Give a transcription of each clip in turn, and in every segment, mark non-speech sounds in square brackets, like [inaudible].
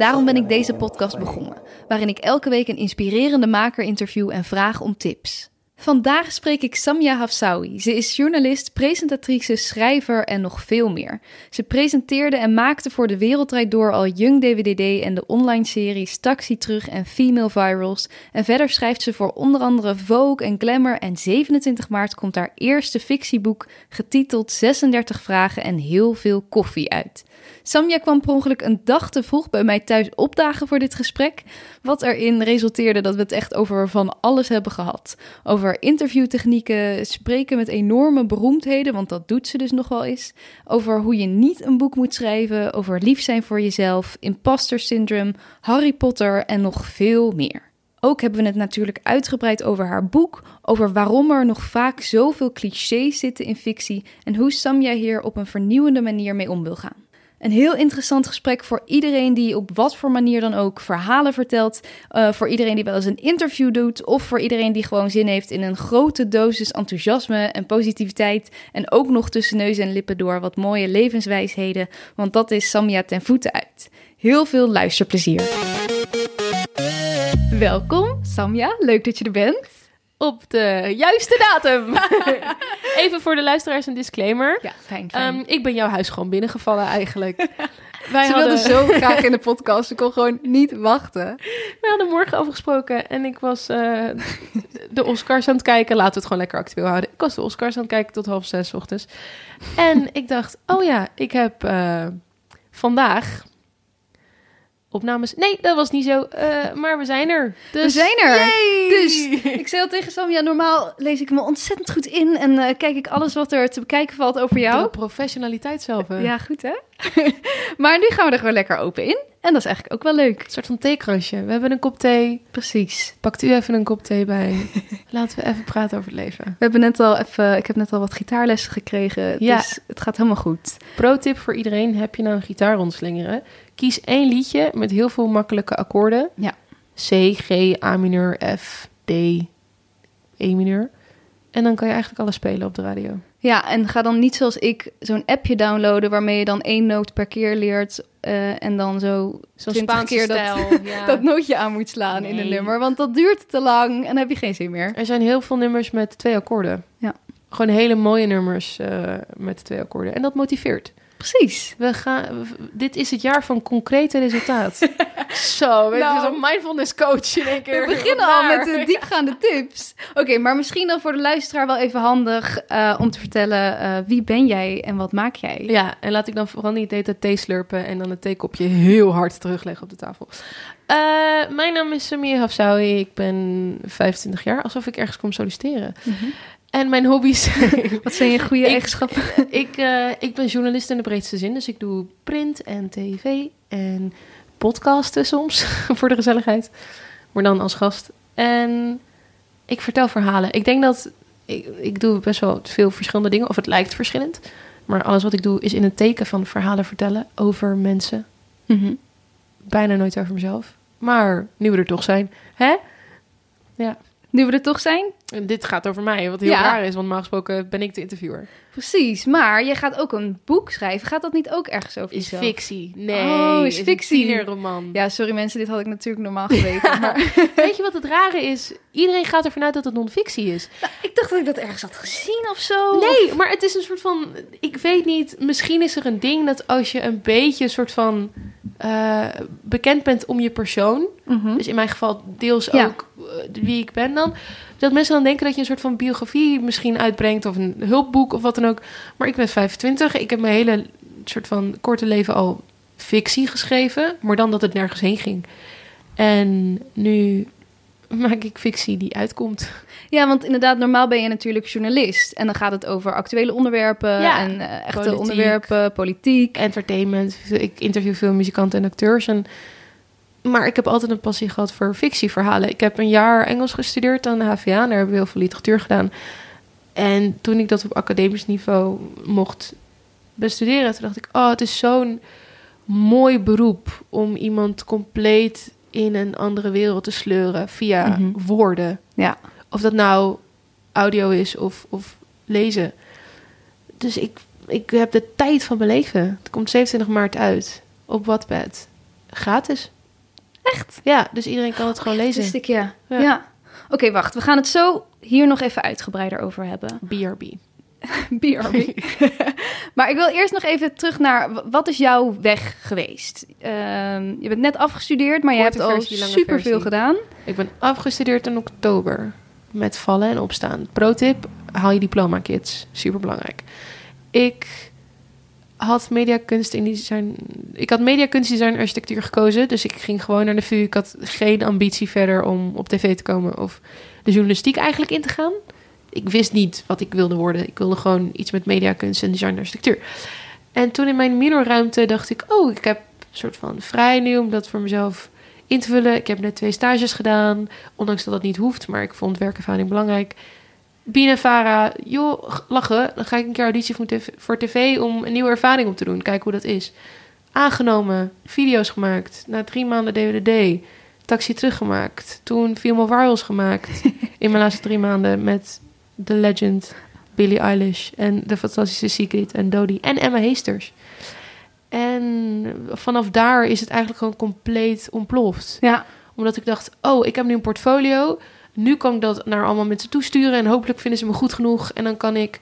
Daarom ben ik deze podcast begonnen, waarin ik elke week een inspirerende maker interview en vraag om tips. Vandaag spreek ik Samia Hafsawi. Ze is journalist, presentatrice, schrijver en nog veel meer. Ze presenteerde en maakte voor de Wereldrijd Door al Young DWDD en de online series Taxi Terug en Female Virals. En verder schrijft ze voor onder andere Vogue en Glamour. En 27 maart komt haar eerste fictieboek getiteld 36 vragen en heel veel koffie uit. Samja kwam per ongeluk een dag te vroeg bij mij thuis opdagen voor dit gesprek. Wat erin resulteerde dat we het echt over van alles hebben gehad. Over interviewtechnieken, spreken met enorme beroemdheden, want dat doet ze dus nog wel eens. Over hoe je niet een boek moet schrijven, over lief zijn voor jezelf, imposter syndrome, Harry Potter en nog veel meer. Ook hebben we het natuurlijk uitgebreid over haar boek, over waarom er nog vaak zoveel clichés zitten in fictie en hoe Samja hier op een vernieuwende manier mee om wil gaan. Een heel interessant gesprek voor iedereen die op wat voor manier dan ook verhalen vertelt. Uh, voor iedereen die wel eens een interview doet. Of voor iedereen die gewoon zin heeft in een grote dosis enthousiasme en positiviteit. En ook nog tussen neus en lippen door wat mooie levenswijsheden. Want dat is Samia ten voeten uit. Heel veel luisterplezier. Welkom, Samia. Leuk dat je er bent op de juiste datum. [laughs] Even voor de luisteraars een disclaimer. Ja, fijn. fijn. Um, ik ben jouw huis gewoon binnengevallen eigenlijk. [laughs] Wij Ze hadden zo [laughs] graag in de podcast. Ik kon gewoon niet wachten. We hadden morgen afgesproken en ik was uh, de Oscars aan het kijken. Laten we het gewoon lekker actueel houden. Ik was de Oscars aan het kijken tot half zes ochtends. En ik dacht, oh ja, ik heb uh, vandaag opnames. Nee, dat was niet zo. Uh, maar we zijn er. Dus... We zijn er. Yay! Dus ik zei al tegen Sam, ja, normaal lees ik me ontzettend goed in en uh, kijk ik alles wat er te bekijken valt over jou. De professionaliteit zelf. Hè? Ja, goed hè? [laughs] maar nu gaan we er gewoon lekker open in. En dat is eigenlijk ook wel leuk. Een soort van theekransje. We hebben een kop thee. Precies. Pakt u even een kop thee bij. [laughs] Laten we even praten over het leven. We hebben net al even, ik heb net al wat gitaarlessen gekregen. Ja. Dus het gaat helemaal goed. Pro tip voor iedereen. Heb je nou een gitaar rondslingeren? Kies één liedje met heel veel makkelijke akkoorden. Ja. C, G, A mineur, F, D, E mineur. En dan kan je eigenlijk alles spelen op de radio. Ja, en ga dan niet zoals ik zo'n appje downloaden waarmee je dan één noot per keer leert uh, en dan zo zo'n Spaanse keer stijl, dat, [laughs] ja. dat nootje aan moet slaan nee. in een nummer, want dat duurt te lang en dan heb je geen zin meer. Er zijn heel veel nummers met twee akkoorden. Ja. Gewoon hele mooie nummers uh, met twee akkoorden en dat motiveert. Precies. We gaan, dit is het jaar van concrete resultaat. [laughs] Zo, we nou, zo'n mindfulness coach in één keer. We beginnen al met de diepgaande tips. Oké, okay, maar misschien dan voor de luisteraar wel even handig uh, om te vertellen uh, wie ben jij en wat maak jij? Ja, en laat ik dan vooral niet de thee slurpen en dan het theekopje heel hard terugleggen op de tafel. Uh, mijn naam is Samir Hafsawi. Ik ben 25 jaar, alsof ik ergens kom solliciteren. Mm -hmm. En mijn hobby's. [laughs] Wat zijn je goede ik, eigenschappen? Ik, uh, ik ben journalist in de breedste zin. Dus ik doe print en tv en podcasten soms [laughs] voor de gezelligheid. Maar dan als gast. En ik vertel verhalen. Ik denk dat ik, ik doe best wel veel verschillende dingen. Of het lijkt verschillend. Maar alles wat ik doe is in het teken van verhalen vertellen over mensen. Mm -hmm. Bijna nooit over mezelf. Maar nu we er toch zijn. Hè? Ja. Nu we er toch zijn. En dit gaat over mij, wat heel ja. raar is, want normaal gesproken ben ik de interviewer. Precies, maar je gaat ook een boek schrijven. Gaat dat niet ook ergens over is jezelf? fictie. Nee, oh, is, is fictie. Een roman. Ja, sorry mensen, dit had ik natuurlijk normaal geweten. maar... [laughs] Weet je wat het rare is? Iedereen gaat ervan uit dat het non-fictie is. [laughs] Nou, ik dacht dat ik dat ergens had gezien of zo. Nee, maar het is een soort van... Ik weet niet, misschien is er een ding dat als je een beetje een soort van... Uh, bekend bent om je persoon. Mm -hmm. Dus in mijn geval deels ja. ook uh, wie ik ben dan dat mensen dan denken dat je een soort van biografie misschien uitbrengt of een hulpboek of wat dan ook. Maar ik ben 25. Ik heb mijn hele soort van korte leven al fictie geschreven, maar dan dat het nergens heen ging. En nu maak ik fictie die uitkomt. Ja, want inderdaad, normaal ben je natuurlijk journalist. En dan gaat het over actuele onderwerpen ja, en uh, echte politiek, onderwerpen, politiek. Entertainment. Ik interview veel muzikanten en acteurs. En maar ik heb altijd een passie gehad voor fictieverhalen. Ik heb een jaar Engels gestudeerd aan de HVA. Daar hebben we heel veel literatuur gedaan. En toen ik dat op academisch niveau mocht bestuderen, toen dacht ik: Oh, het is zo'n mooi beroep om iemand compleet in een andere wereld te sleuren via Mhm. woorden. Ja. Of dat nou audio is of, of lezen. Dus ik, ik heb de tijd van mijn leven. Het komt 27 maart uit op Wattpad. Gratis. Echt? Ja, dus iedereen kan het gewoon lezen. Ik, ja. Ja. ja. Oké, wacht. We gaan het zo hier nog even uitgebreider over hebben. [laughs] BRB. BRB. [laughs] maar ik wil eerst nog even terug naar... Wat is jouw weg geweest? Ehm, je bent net afgestudeerd, maar je Korte hebt al versie, lange superveel gedaan. Ik ben afgestudeerd in oktober met vallen en opstaan. Pro tip, haal je diploma kids. Super belangrijk. Ik had mediakunst in design. Ik had mediakunst design architectuur gekozen, dus ik ging gewoon naar de VU. Ik had geen ambitie verder om op tv te komen of de journalistiek eigenlijk in te gaan. Ik wist niet wat ik wilde worden. Ik wilde gewoon iets met mediakunst en design architectuur. En toen in mijn minorruimte dacht ik, oh, ik heb een soort van vrij nu om dat voor mezelf in te vullen. Ik heb net twee stages gedaan, ondanks dat dat niet hoeft, maar ik vond werkervaring belangrijk. Bien en Farah, joh, lachen. Dan ga ik een keer auditie voor tv, voor tv om een nieuwe ervaring op te doen. Kijken hoe dat is. Aangenomen, video's gemaakt. Na drie maanden DWDD. Taxi teruggemaakt. Toen Female Virals gemaakt. [laughs] in mijn laatste drie maanden met The Legend, Billie Eilish en de fantastische Secret en Dodie en Emma Heesters. En vanaf daar is het eigenlijk gewoon compleet ontploft Ja, omdat ik dacht, oh, ik heb nu een portfolio. Nu kan ik dat naar allemaal mensen toesturen. En hopelijk vinden ze me goed genoeg. En dan kan ik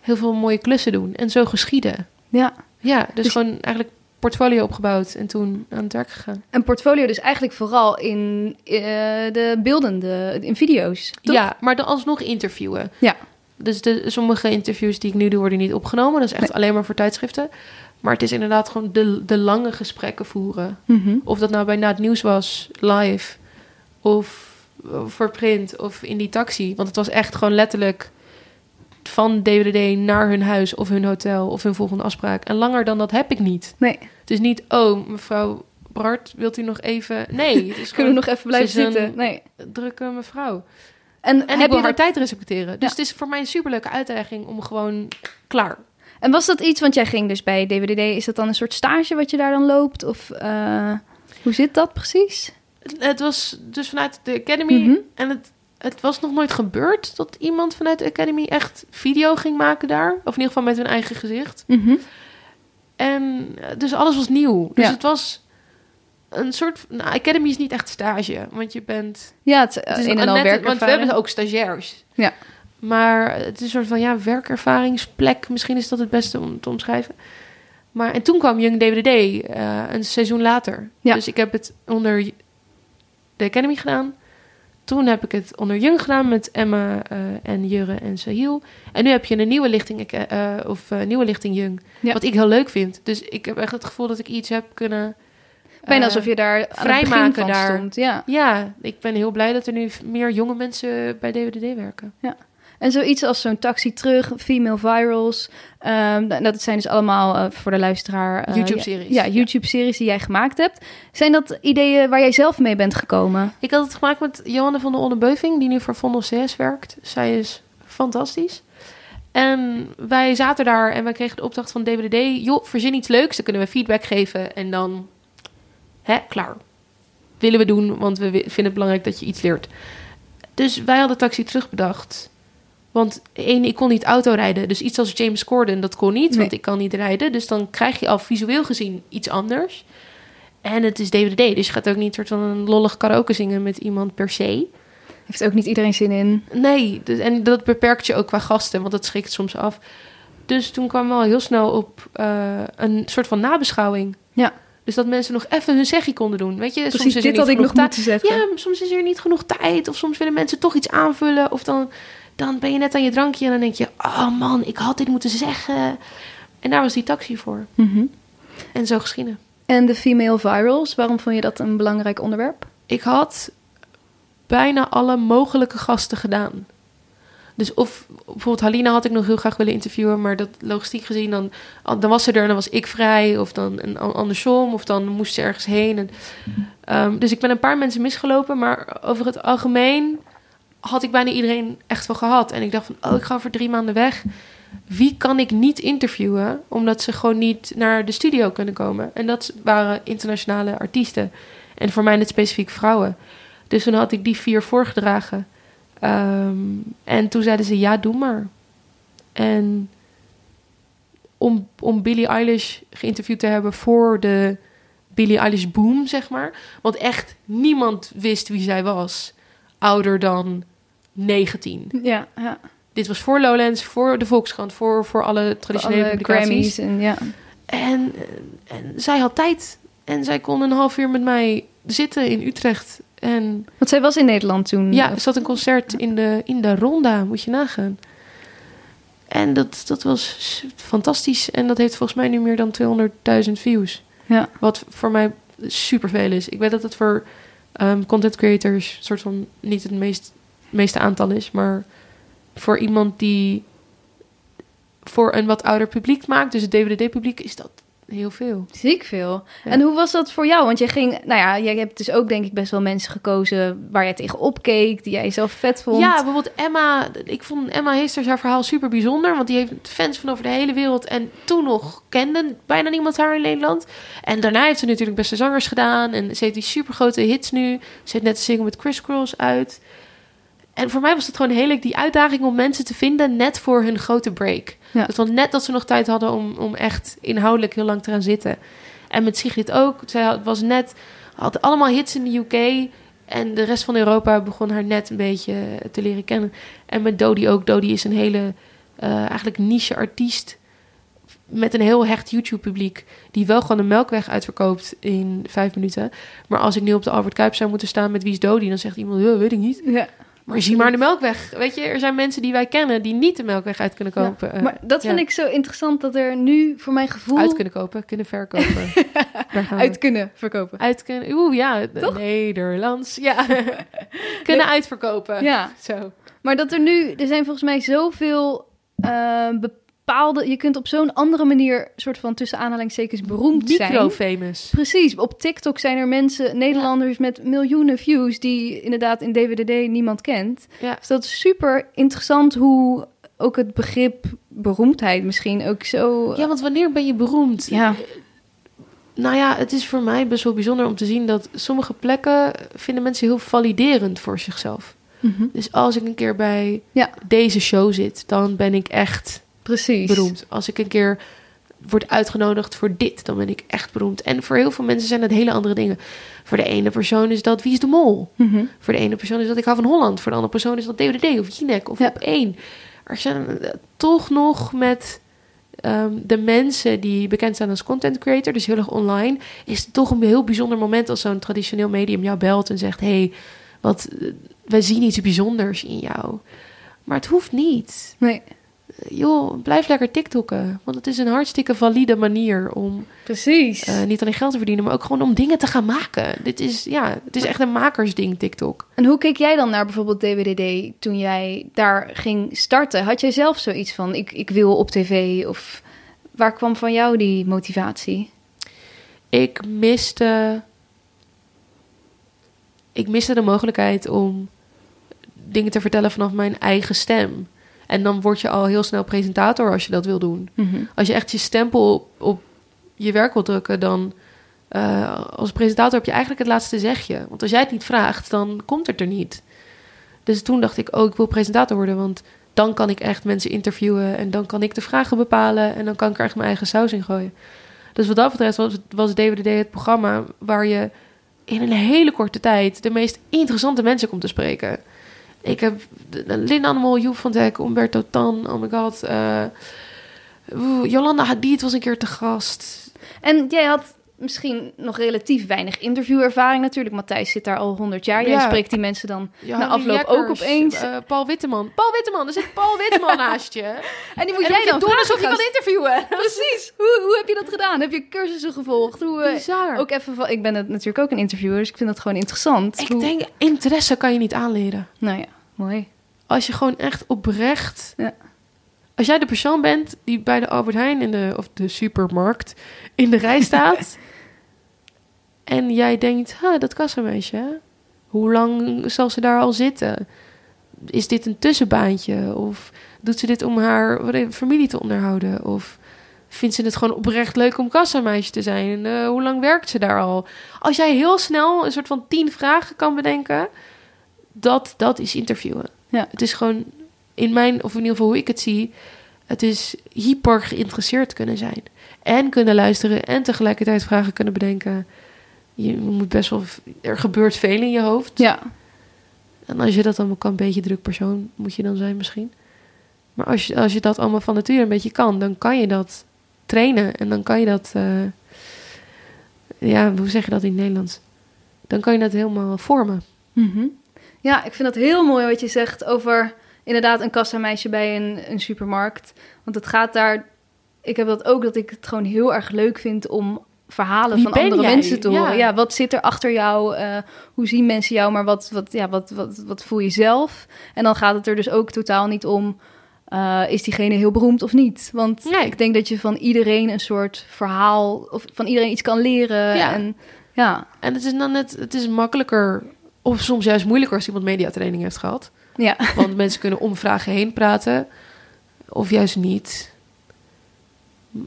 heel veel mooie klussen doen. En zo geschieden. ja. Ja, dus, Dus- gewoon eigenlijk portfolio opgebouwd. En toen aan het werk gegaan. Een portfolio dus eigenlijk vooral in eh, de beeldende, in video's. toch? Ja, maar dan alsnog interviewen. Ja. Dus de, sommige interviews die ik nu doe, worden niet opgenomen. Dat is echt Nee. alleen maar voor tijdschriften. Maar het is inderdaad gewoon de, de lange gesprekken voeren. Mhm. Of dat nou bij Na het Nieuws was, live, of voor print, of in die taxi. Want het was echt gewoon letterlijk van DWD naar hun huis, of hun hotel, of hun volgende afspraak. En langer dan dat heb ik niet. Nee, Het is niet, oh, mevrouw Bart, wilt u nog even... Nee, het is [laughs] kunnen we nog even blijven zitten? Nee. drukke mevrouw. En, En heb ik wil je haar dat- tijd respecteren. Dus Ja. het is voor mij een superleuke uitdaging om gewoon klaar. En was dat iets, want jij ging dus bij DWDD, is dat dan een soort stage wat je daar dan loopt? Of eh, hoe zit dat precies? Het, was dus vanuit de Academy. Mhm. En het, het was nog nooit gebeurd dat iemand vanuit de Academy echt video ging maken daar. Of in ieder geval met hun eigen gezicht. Mhm. En eh, dus alles was nieuw. Dus Ja. het was een soort... Nou, Academy is niet echt stage. Want je bent... Ja, het, Het is is in en net- al Want we hebben ook stagiairs. Ja. Maar het is een soort van ja, werkervaringsplek. Misschien is dat het beste om te omschrijven. Maar en toen kwam Young DWD eh een seizoen later. Ja. Dus ik heb het onder de Academy gedaan. Toen heb ik het onder Young gedaan met Emma eh, en Jurre en Sahil. En nu heb je een nieuwe lichting, eh, of eh, nieuwe lichting. Ja. Wat ik heel leuk vind. Dus ik heb echt het gevoel dat ik iets heb kunnen... Bijna alsof je daar vrijmaken daar. stond. Ja. Ja, ik ben heel blij dat er nu meer jonge mensen bij DWDD werken. En zoiets als zo'n taxi terug, female virals. d- dat zijn dus allemaal eh, voor de luisteraar... eh, YouTube-series. Ja, ja, YouTube-series die jij gemaakt hebt. Zijn dat ideeën waar jij zelf mee bent gekomen? Ik had het gemaakt met Johanne van der Onderbeuving, die nu voor Vondel CS werkt. Zij is fantastisch. En wij zaten daar en wij kregen de opdracht van DWDD... joh, verzin iets leuks, dan kunnen we feedback geven en dan... Hè, klaar. Willen we doen, want we vinden het belangrijk dat je iets leert. Dus wij hadden taxi terugbedacht. Want één, ik kon niet autorijden. Dus iets als James Corden, dat kon niet, want ik kan niet rijden. Dus dan krijg je al visueel gezien iets anders. En het is DWD, dus je gaat ook niet soort van een lollig karaoke zingen met iemand per se. Heeft ook niet iedereen zin in. Nee, dus- en dat beperkt je ook qua gasten, want dat schrikt soms af. Dus toen kwam wel heel snel op eh, een soort van nabeschouwing. Ja. Dus dat mensen nog even hun zegje konden doen. Weet je, Precies, soms is er dit niet had ik nog moeten zetten. ja, soms is er niet genoeg tijd. Of soms willen mensen toch iets aanvullen. Of dan, dan ben je net aan je drankje en dan denk je... Oh man, ik had dit moeten zeggen. En daar was die taxi voor. Mhm. En zo geschieden. En de female virals, waarom vond je dat een belangrijk onderwerp? Ik had bijna alle mogelijke gasten gedaan. Dus of bijvoorbeeld Halina had ik nog heel graag willen interviewen, maar dat logistiek gezien, dan, dan was ze er en dan was ik vrij. Of dan een, andersom, of dan moest ze ergens heen. En, ehm, dus ik ben een paar mensen misgelopen, maar over het algemeen had ik bijna iedereen echt wel gehad. En ik dacht van, oh, ik ga voor drie maanden weg. Wie kan ik niet interviewen, omdat ze gewoon niet naar de studio kunnen komen? En dat waren internationale artiesten. En voor mij net specifiek vrouwen. Dus toen had ik die vier voorgedragen. Ehm, en toen zeiden ze, ja, doe maar. En om, om Billie Eilish geïnterviewd te hebben voor de Billie Eilish boom, zeg maar. Want echt niemand wist wie zij was. Ouder dan 19. Ja, ja. Dit was voor Lowlands, voor de Volkskrant, voor, voor alle traditionele voor alle. En, ja. en, en zij had tijd. En zij kon een half uur met mij zitten in Utrecht. En, Want zij was in Nederland toen? Ja, zat een concert in de, in de Ronda, moet je nagaan. En dat, dat was fantastisch. En dat heeft volgens mij nu meer dan 200.000 views. Ja. Wat voor mij superveel is. Ik weet dat het voor um, content creators soort van niet het meest, meeste aantal is. Maar voor iemand die voor een wat ouder publiek maakt, dus het DVD-publiek, is dat heel veel. Ziek veel. En hoe was dat voor jou? Want je ging, nou ja, jij hebt dus ook denk ik best wel mensen gekozen waar jij tegen opkeek, die jij zelf vet vond. Ja, bijvoorbeeld Emma. Ik vond Emma Heesters haar verhaal super bijzonder, want die heeft fans van over de hele wereld. En toen nog kende bijna niemand haar in Nederland. En daarna heeft ze natuurlijk beste zangers gedaan en ze heeft die super grote hits nu. Ze heeft net een single met Chris Cross uit. En voor mij was het gewoon heel die uitdaging om mensen te vinden net voor hun grote break. Ja. Dus net dat ze nog tijd hadden om, om echt inhoudelijk heel lang te gaan zitten. En met Sigrid ook. Zij was net, had allemaal hits in de UK. En de rest van Europa begon haar net een beetje te leren kennen. En met Dodie ook. Dodie is een hele, uh, eigenlijk niche artiest. Met een heel hecht YouTube-publiek. Die wel gewoon de melkweg uitverkoopt in vijf minuten. Maar als ik nu op de Albert Kuip zou moeten staan met wie is Dodie, dan zegt iemand, weet ik niet. Ja. Maar zie maar de melkweg. Weet je, er zijn mensen die wij kennen die niet de melkweg uit kunnen kopen. Ja, maar dat vind ik zo interessant dat er nu voor mijn gevoel... Uit kunnen kopen, kunnen verkopen. [laughs] uit kunnen verkopen. Uit kunnen... Oeh, ja. Toch? Nederlands. Ja. [laughs] kunnen uitverkopen. Ja. Zo. Maar dat er nu... Er zijn volgens mij zoveel uh, bepaalde... Je kunt op zo'n andere manier, soort van tussen aanhalingstekens, beroemd zijn. Micro-famous. Precies. Op TikTok zijn er mensen, Nederlanders met miljoenen views... die inderdaad in DWDD niemand kent. Ja. Dus dat is super interessant hoe ook het begrip beroemdheid misschien ook zo... Ja, want wanneer ben je beroemd? Ja. Nou ja, het is voor mij best wel bijzonder om te zien dat sommige plekken vinden mensen heel validerend voor zichzelf. Mm Dus als ik een keer bij ja. deze show zit, dan ben ik echt Precies. beroemd. Als ik een keer word uitgenodigd voor dit, dan ben ik echt beroemd. En voor heel veel mensen zijn dat hele andere dingen. Voor de ene persoon is dat Wie is de Mol? Mhm. Voor de ene persoon is dat Ik hou van Holland. Voor de andere persoon is dat DWD of Jinek of op één. Er zijn eh, toch nog met ehm, de mensen die bekend staan als content creator, dus heel erg online, is het toch een heel bijzonder moment als zo'n traditioneel medium jou belt en zegt: hey, wat, uh, wij zien iets bijzonders in jou. Maar het hoeft niet. Nee joh, blijf lekker TikTokken. Want het is een hartstikke valide manier om Precies. Uh, niet alleen geld te verdienen, maar ook gewoon om dingen te gaan maken. Dit is, ja, het is echt een makersding, TikTok. En hoe keek jij dan naar bijvoorbeeld DWDD toen jij daar ging starten? Had jij zelf zoiets van, ik, ik wil op tv? Of waar kwam van jou die motivatie? Ik miste... Ik miste de mogelijkheid om dingen te vertellen vanaf mijn eigen stem. En dan word je al heel snel presentator als je dat wil doen. Mhm. Als je echt je stempel op, op je werk wil drukken, dan uh, als presentator heb je eigenlijk het laatste zegje. Want als jij het niet vraagt, dan komt het er niet. Dus toen dacht ik, oh, ik wil presentator worden, want dan kan ik echt mensen interviewen en dan kan ik de vragen bepalen en dan kan ik er echt mijn eigen saus in gooien. Dus wat dat betreft was, was DWD het programma waar je in een hele korte tijd de meest interessante mensen komt te spreken. Ik heb Lin Animal, Joep van Dijk, Umberto Tan, oh my god. Uh, Jolanda Hadid was een keer te gast. En jij had misschien nog relatief weinig interviewervaring natuurlijk. Matthijs zit daar al 100 jaar. Jij spreekt die mensen dan ja, na afloop ook opeens. Uh, Paul Witteman. Paul Witteman, er zit Paul Witteman [laughs] naast je. En die moet jij dan doen alsof je kan interviewen. [laughs] Precies. Hoe, hoe heb je dat gedaan? Heb je cursussen gevolgd? Hoe, eh, Bizar. Ook even van, ik ben het natuurlijk ook een interviewer, dus ik vind dat gewoon interessant. Ik denk, interesse kan je niet aanleren. Nou ja. Mooi. Als je gewoon echt oprecht... Ja. Als jij de persoon bent die bij de Albert Heijn in de, of de supermarkt in de rij staat... [laughs] en jij denkt, ha, dat kassameisje, hoe lang zal ze daar al zitten? Is dit een tussenbaantje? Of doet ze dit om haar familie te onderhouden? Of vindt ze het gewoon oprecht leuk om kassameisje te zijn? En, eh, hoe lang werkt ze daar al? Als jij heel snel een soort van tien vragen kan bedenken, dat, dat is interviewen. Ja. Het is gewoon in mijn, of in ieder geval hoe ik het zie, het is hyper geïnteresseerd kunnen zijn. En kunnen luisteren en tegelijkertijd vragen kunnen bedenken. Je moet best wel, er gebeurt veel in je hoofd. Ja, En als je dat allemaal kan, een beetje druk persoon moet je dan zijn misschien. Maar als je, als je dat allemaal van nature een beetje kan, dan kan je dat trainen. En dan kan je dat, eh, ja, hoe zeg je dat in het Nederlands? Dan kan je dat helemaal vormen. Mhm. Ja, ik vind dat heel mooi wat je zegt over inderdaad een kassameisje bij een, een supermarkt. Want het gaat daar. Ik heb dat ook dat ik het gewoon heel erg leuk vind om verhalen Wie van andere jij? mensen te horen. Ja. Ja. wat zit er achter jou? Eh, hoe zien mensen jou? Maar wat, wat, ja, wat, wat, wat voel je zelf? En dan gaat het er dus ook totaal niet om. eh, is diegene heel beroemd of niet? Want Nee. ik denk dat je van iedereen een soort verhaal of van iedereen iets kan leren. Ja. En ja, En het is dan net, het is makkelijker, of soms juist moeilijker als iemand mediatraining heeft gehad. ja. Want mensen kunnen om vragen heen praten, of juist niet.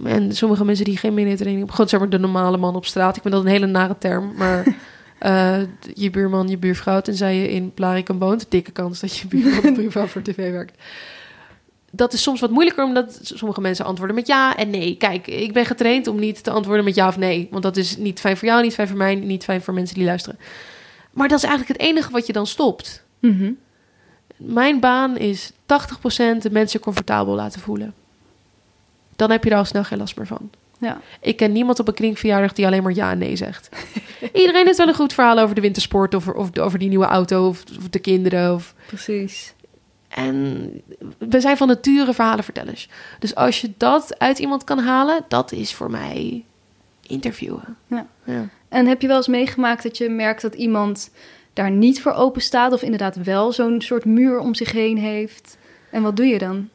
En sommige mensen die geen mediatraining hebben, gewoon zeg maar de normale man op straat. Ik vind dat een hele nare term, maar [laughs] eh, je buurman, je buurvrouw, tenzij je in Blarikum woont, dikke kans dat je buurman of buurvrouw voor tv werkt. Dat is soms wat moeilijker, omdat sommige mensen antwoorden met ja en nee. Kijk, ik ben getraind om niet te antwoorden met ja of nee. Want dat is niet fijn voor jou, niet fijn voor mij, niet fijn voor mensen die luisteren. Maar dat is eigenlijk het enige wat je dan stopt. Mhm. Mijn baan is 80% de mensen comfortabel laten voelen. Dan heb je er al snel geen last meer van. ja. Ik ken niemand op een kringverjaardag die alleen maar ja en nee zegt. [laughs] Iedereen heeft wel een goed verhaal over de wintersport of, of over die nieuwe auto of, of de kinderen. Of... precies. En we zijn van nature verhalenvertellers. Dus als je dat uit iemand kan halen, dat is voor mij interviewen. Ja. Ja. En heb je wel eens meegemaakt dat je merkt dat iemand daar niet voor open staat of inderdaad wel zo'n soort muur om zich heen heeft? En wat doe je dan?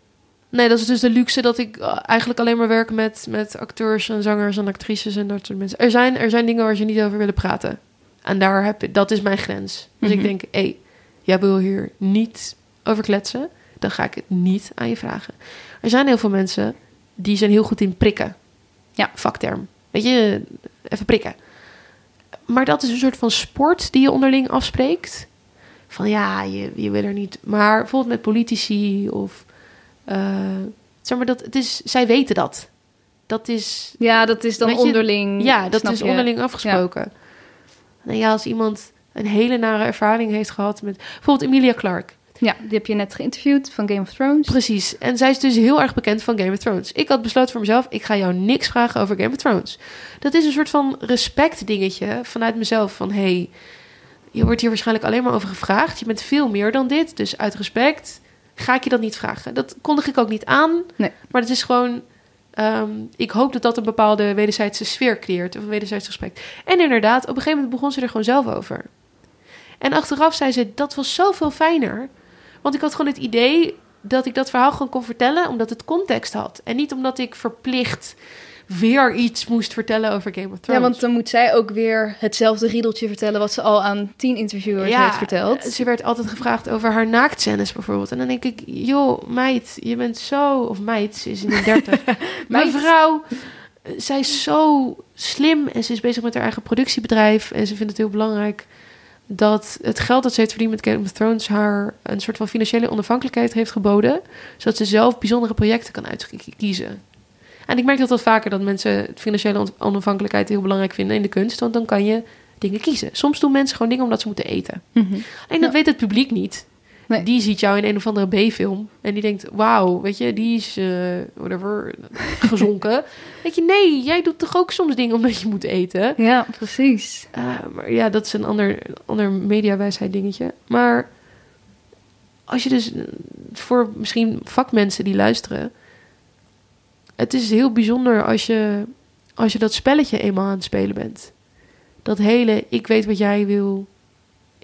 Nee, dat is dus de luxe dat ik eh, eigenlijk alleen maar werk met, met acteurs en zangers en actrices en dat soort mensen. Er zijn, er zijn dingen waar ze niet over willen praten. En daar heb ik, dat is mijn grens. Dus Mhm. ik denk, hé, hey, jij wil hier niet over kletsen, dan ga ik het niet aan je vragen. Er zijn heel veel mensen die zijn heel goed in prikken. Ja. Vakterm. Weet je, even prikken. Maar dat is een soort van sport die je onderling afspreekt. Van ja, je, je wil er niet. Maar bijvoorbeeld met politici of. eh, zeg maar dat het is. Zij weten dat. Dat is. Ja, dat is dan je, onderling. Ja, dat is je. onderling afgesproken. En ja, als iemand een hele nare ervaring heeft gehad met. Bijvoorbeeld Emilia Clarke. Ja, die heb je net geïnterviewd van Game of Thrones. Precies. En zij is dus heel erg bekend van Game of Thrones. Ik had besloten voor mezelf, ik ga jou niks vragen over Game of Thrones. Dat is een soort van respect dingetje vanuit mezelf. Van, hey, je wordt hier waarschijnlijk alleen maar over gevraagd. Je bent veel meer dan dit. Dus uit respect ga ik je dat niet vragen. Dat kondig ik ook niet aan. Nee. Maar het is gewoon... ehm, ik hoop dat dat een bepaalde wederzijdse sfeer creëert. Of een wederzijds respect. En inderdaad, op een gegeven moment begon ze er gewoon zelf over. En achteraf zei ze, dat was zoveel fijner. Want ik had gewoon het idee dat ik dat verhaal gewoon kon vertellen... omdat het context had. En niet omdat ik verplicht weer iets moest vertellen over Game of Thrones. Ja, want dan moet zij ook weer hetzelfde riedeltje vertellen wat ze al aan tien interviewers heeft verteld. Ze werd altijd gevraagd over haar naaktscènes bijvoorbeeld. En dan denk ik, joh, meid, je bent zo... Of meid, ze is in de [laughs] dertig. Mijn vrouw, eh, zij is zo slim en ze is bezig met haar eigen productiebedrijf. En ze vindt het heel belangrijk dat het geld dat ze heeft verdiend met Game of Thrones... haar een soort van financiële onafhankelijkheid heeft geboden. Zodat ze zelf bijzondere projecten kan uitkiezen. En ik merk dat wel vaker dat mensen financiële on- onafhankelijkheid heel belangrijk vinden in de kunst. Want dan kan je dingen kiezen. Soms doen mensen gewoon dingen omdat ze moeten eten. Mhm. Alleen dat Ja. weet het publiek niet. Nee. Die ziet jou in een of andere B-film. En die denkt, wauw, weet je, die is, eh, whatever, gezonken. [laughs] weet je, nee, jij doet toch ook soms dingen omdat je moet eten. Ja, precies. Eh, maar ja, dat is een ander, ander mediawijsheid dingetje. Maar als je dus, voor misschien vakmensen die luisteren... Het is heel bijzonder als je, als je dat spelletje eenmaal aan het spelen bent. Dat hele, ik weet wat jij wil,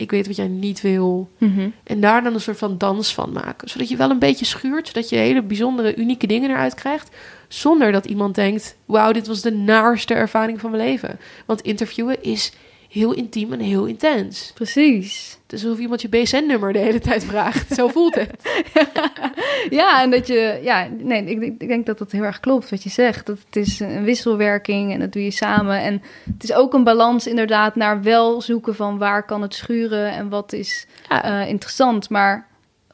ik weet wat jij niet wil. Mhm. En daar dan een soort van dans van maken. Zodat je wel een beetje schuurt, zodat je hele bijzondere, unieke dingen eruit krijgt. Zonder dat iemand denkt, wauw, dit was de naarste ervaring van mijn leven. Want interviewen is heel intiem en heel intens. Precies. Is alsof iemand je BSN-nummer de hele tijd vraagt. Zo voelt het. [laughs] Ja, en dat je, ja, nee, ik, ik denk dat dat heel erg klopt wat je zegt. Dat het is een wisselwerking en dat doe je samen. En het is ook een balans inderdaad naar wel zoeken van waar kan het schuren en wat is Ja. eh, interessant. Maar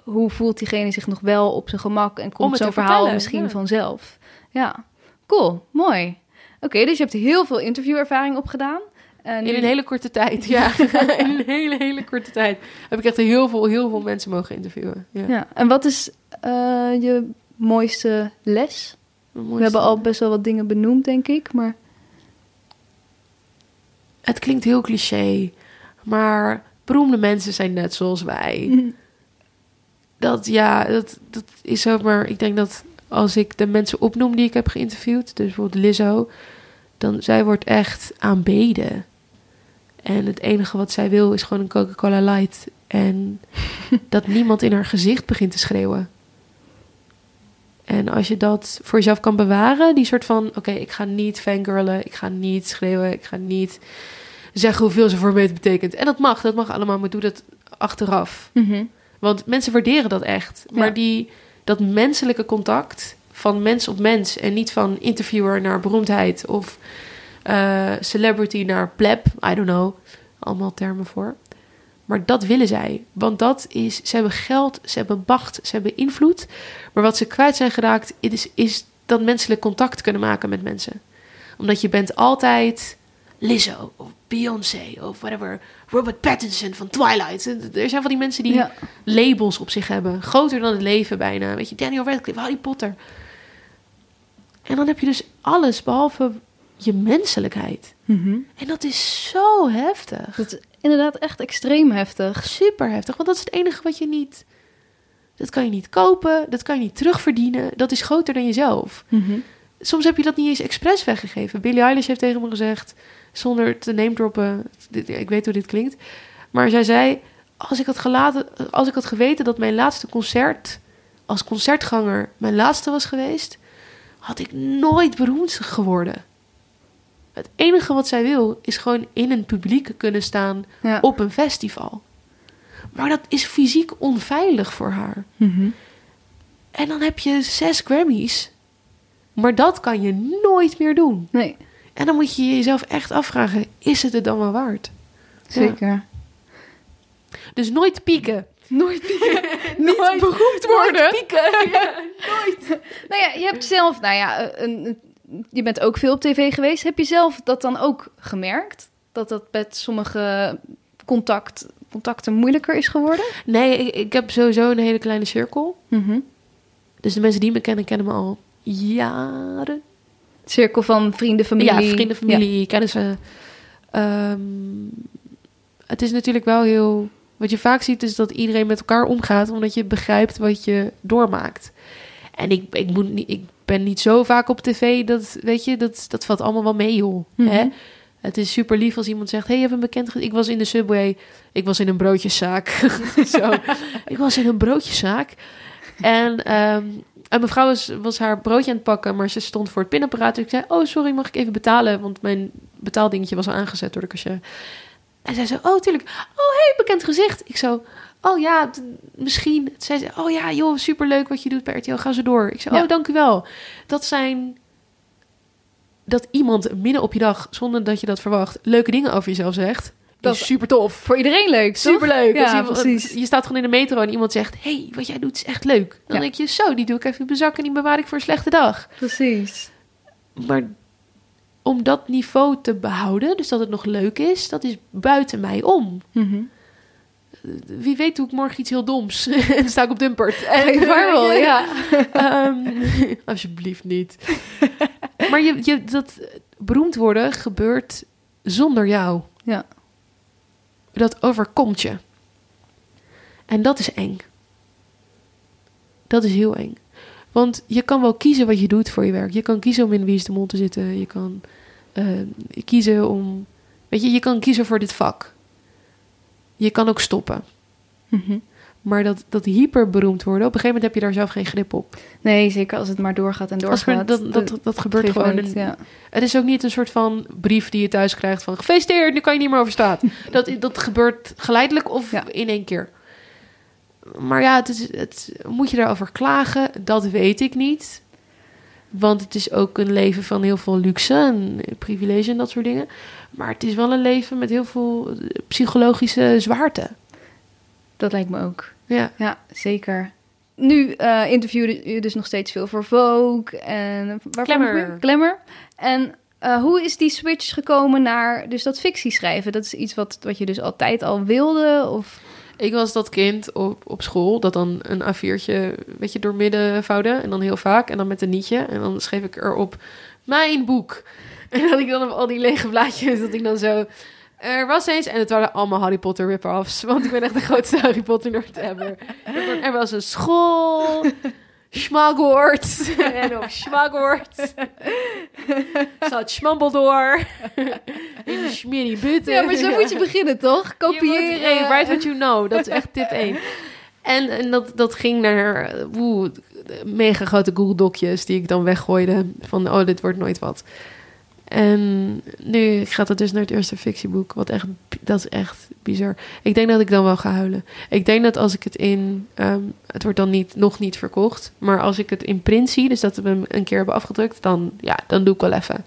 hoe voelt diegene zich nog wel op zijn gemak en Om komt zo'n verhaal vertellen, misschien ja. vanzelf. Ja, cool, mooi. Oké, dus je hebt heel veel interviewervaring opgedaan. En In een hele korte tijd, ja. [laughs] In een hele, hele korte tijd heb ik echt heel veel, heel veel mensen mogen interviewen. Ja. Ja, en wat is eh, je mooiste les? We hebben al best wel wat dingen benoemd, denk ik. Maar Het klinkt heel cliché, maar beroemde mensen zijn net zoals wij. [laughs] Dat, ja, dat, dat is ook maar... Ik denk dat als ik de mensen opnoem die ik heb geïnterviewd... dus bijvoorbeeld Lizzo... dan zij wordt echt aanbeden. En het enige wat zij wil is gewoon een Coca-Cola Light. En [laughs] dat niemand in haar gezicht begint te schreeuwen. En als je dat voor jezelf kan bewaren, die soort van: oké, ik ga niet fangirlen, ik ga niet schreeuwen, ik ga niet zeggen hoeveel ze voor me betekent. En dat mag, dat mag allemaal, maar doe dat achteraf. Mhm. Want mensen waarderen dat echt. Maar die, dat menselijke contact van mens op mens en niet van interviewer naar beroemdheid of eh, celebrity naar pleb, I don't know, allemaal termen voor. Maar dat willen zij. Want dat is, ze hebben geld, ze hebben macht, ze hebben invloed. Maar wat ze kwijt zijn geraakt, is, is dat menselijk contact kunnen maken met mensen. Omdat je bent altijd Lizzo of Beyoncé of whatever. Robert Pattinson van Twilight. Er zijn van die mensen die Ja. labels op zich hebben. Groter dan het leven bijna. Weet je, Daniel Radcliffe, Harry Potter. En dan heb je dus alles behalve je menselijkheid. Mhm. En dat is zo heftig. Dat is inderdaad echt extreem heftig. Super heftig. Want dat is het enige wat je niet... Dat kan je niet kopen. Dat kan je niet terugverdienen. Dat is groter dan jezelf. Mhm. Soms heb je dat niet eens expres weggegeven. Billie Eilish heeft tegen me gezegd, zonder te name droppen, ik weet hoe dit klinkt, maar zij zei: als ik had gelaten, als ik had geweten dat mijn laatste concert als concertganger mijn laatste was geweest, had ik nooit beroemd geworden. Het enige wat zij wil is gewoon in een publiek kunnen staan Ja. op een festival. Maar dat is fysiek onveilig voor haar. Mhm. En dan heb je zes Grammys. Maar dat kan je nooit meer doen. Nee, En dan moet je jezelf echt afvragen: is het het dan wel waard? zeker. Dus nooit pieken. Nooit [laughs] Niet beroemd worden. pieken. [laughs] Nou ja, je hebt zelf, nou ja, een, een- je bent ook veel op tv geweest. Heb je zelf dat dan ook gemerkt? Dat dat met sommige contact, contacten moeilijker is geworden? Nee, ik, ik heb sowieso een hele kleine cirkel. Mhm. Dus de mensen die me kennen, kennen me al jaren. Cirkel van vrienden, familie. Ja, vrienden, familie, kennissen. Ehm, het is natuurlijk wel heel... Wat je vaak ziet is dat iedereen met elkaar omgaat... omdat je begrijpt wat je doormaakt. En ik, ik, moet niet, ik ben niet zo vaak op tv... dat, weet je, dat, dat valt allemaal wel mee, joh. Mhm. Hè? Het is super lief als iemand zegt... hey, je hebt een bekend... Ik was in de Subway. Ik was in een broodjeszaak. [laughs] zo. Ik was in een broodjeszaak. En... ehm, en mevrouw was, was haar broodje aan het pakken, maar ze stond voor het pinapparaat. Dus ik zei, oh sorry, mag ik even betalen? Want mijn betaaldingetje was al aangezet door de cashier. En zij zei, oh tuurlijk. Oh, hey, bekend gezicht. Ik zo, oh ja, misschien. Zij zei, oh ja, joh, superleuk wat je doet bij RTL. Ga zo door. Ik zei, Ja. oh, dank u wel. Dat zijn... Dat iemand midden op je dag, zonder dat je dat verwacht, leuke dingen over jezelf zegt. Dat is super tof. Voor iedereen leuk? Superleuk. Ja, iemand- precies. Je staat gewoon in de metro en iemand zegt... hey, wat jij doet is echt leuk. Dan Ja. denk je, zo, die doe ik even in mijn zak... en die bewaar ik voor een slechte dag. Precies. Maar om dat niveau te behouden... dus dat het nog leuk is... dat is buiten mij om. Mhm. Wie weet doe ik morgen iets heel doms. [laughs] en dan sta ik op Dumpert. [laughs] En, firewall, ja. [laughs] Ehm, alsjeblieft niet. maar je, je, dat beroemd worden gebeurt zonder jou. Ja. Dat overkomt je. En dat is eng. Dat is heel eng. Want je kan wel kiezen wat je doet voor je werk. Je kan kiezen om in Wie is de Mol te zitten. Je kan eh, kiezen om... Weet je, je kan kiezen voor dit vak. Je kan ook stoppen. Mhm. Maar dat, dat hyperberoemd worden, op een gegeven moment heb je daar zelf geen grip op. Nee, zeker als het maar doorgaat en Als doorgaat. men- dat, dat, dat gebeurt gewoon. moment, ja. Het is ook niet een soort van brief die je thuis krijgt van gefeliciteerd, nu kan je niet meer over straat. [laughs] dat, dat gebeurt geleidelijk of Ja. in één keer. Maar ja, het is, het, moet je daarover klagen? Dat weet ik niet. Want het is ook een leven van heel veel luxe en privilege en dat soort dingen. Maar het is wel een leven met heel veel eh, psychologische zwaarte. Dat lijkt me ook. Ja. Ja, zeker. Nu eh interviewde je dus nog steeds veel voor Vogue en waarvoor Glamour. Glamour. En eh, hoe is die switch gekomen naar dus dat fictie schrijven? Dat is iets wat, wat je dus altijd al wilde? Of... Ik was dat kind op, op school dat dan een A4'tje een beetje doormidden vouwde. En dan heel vaak. En dan met een nietje. En dan schreef ik erop mijn boek. [laughs] En dat ik dan op al die lege blaadjes, dat ik dan zo... Er was eens, en het waren allemaal Harry Potter rip-offs. Want ik ben echt de grootste Harry Potter nerd ever. Er was een school... [laughs] Schmagort. En op Schmagort [laughs] zat Schmambledore. In butten. Ja, maar zo moet je beginnen, toch? Kopiëren. hey, write what you know. Dat is echt tip 1. En, en dat, dat ging naar woe, mega grote Google Docjes die ik dan weggooide. Van, oh, dit wordt nooit wat. En nu gaat het dus naar het eerste fictieboek. Wat echt, dat is echt bizar. Ik denk dat ik dan wel ga huilen. Ik denk dat als ik het in... ehm, het wordt dan niet, nog niet verkocht. Maar als ik het in print zie, dus dat we hem een keer hebben afgedrukt... dan, ja, dan doe ik wel even...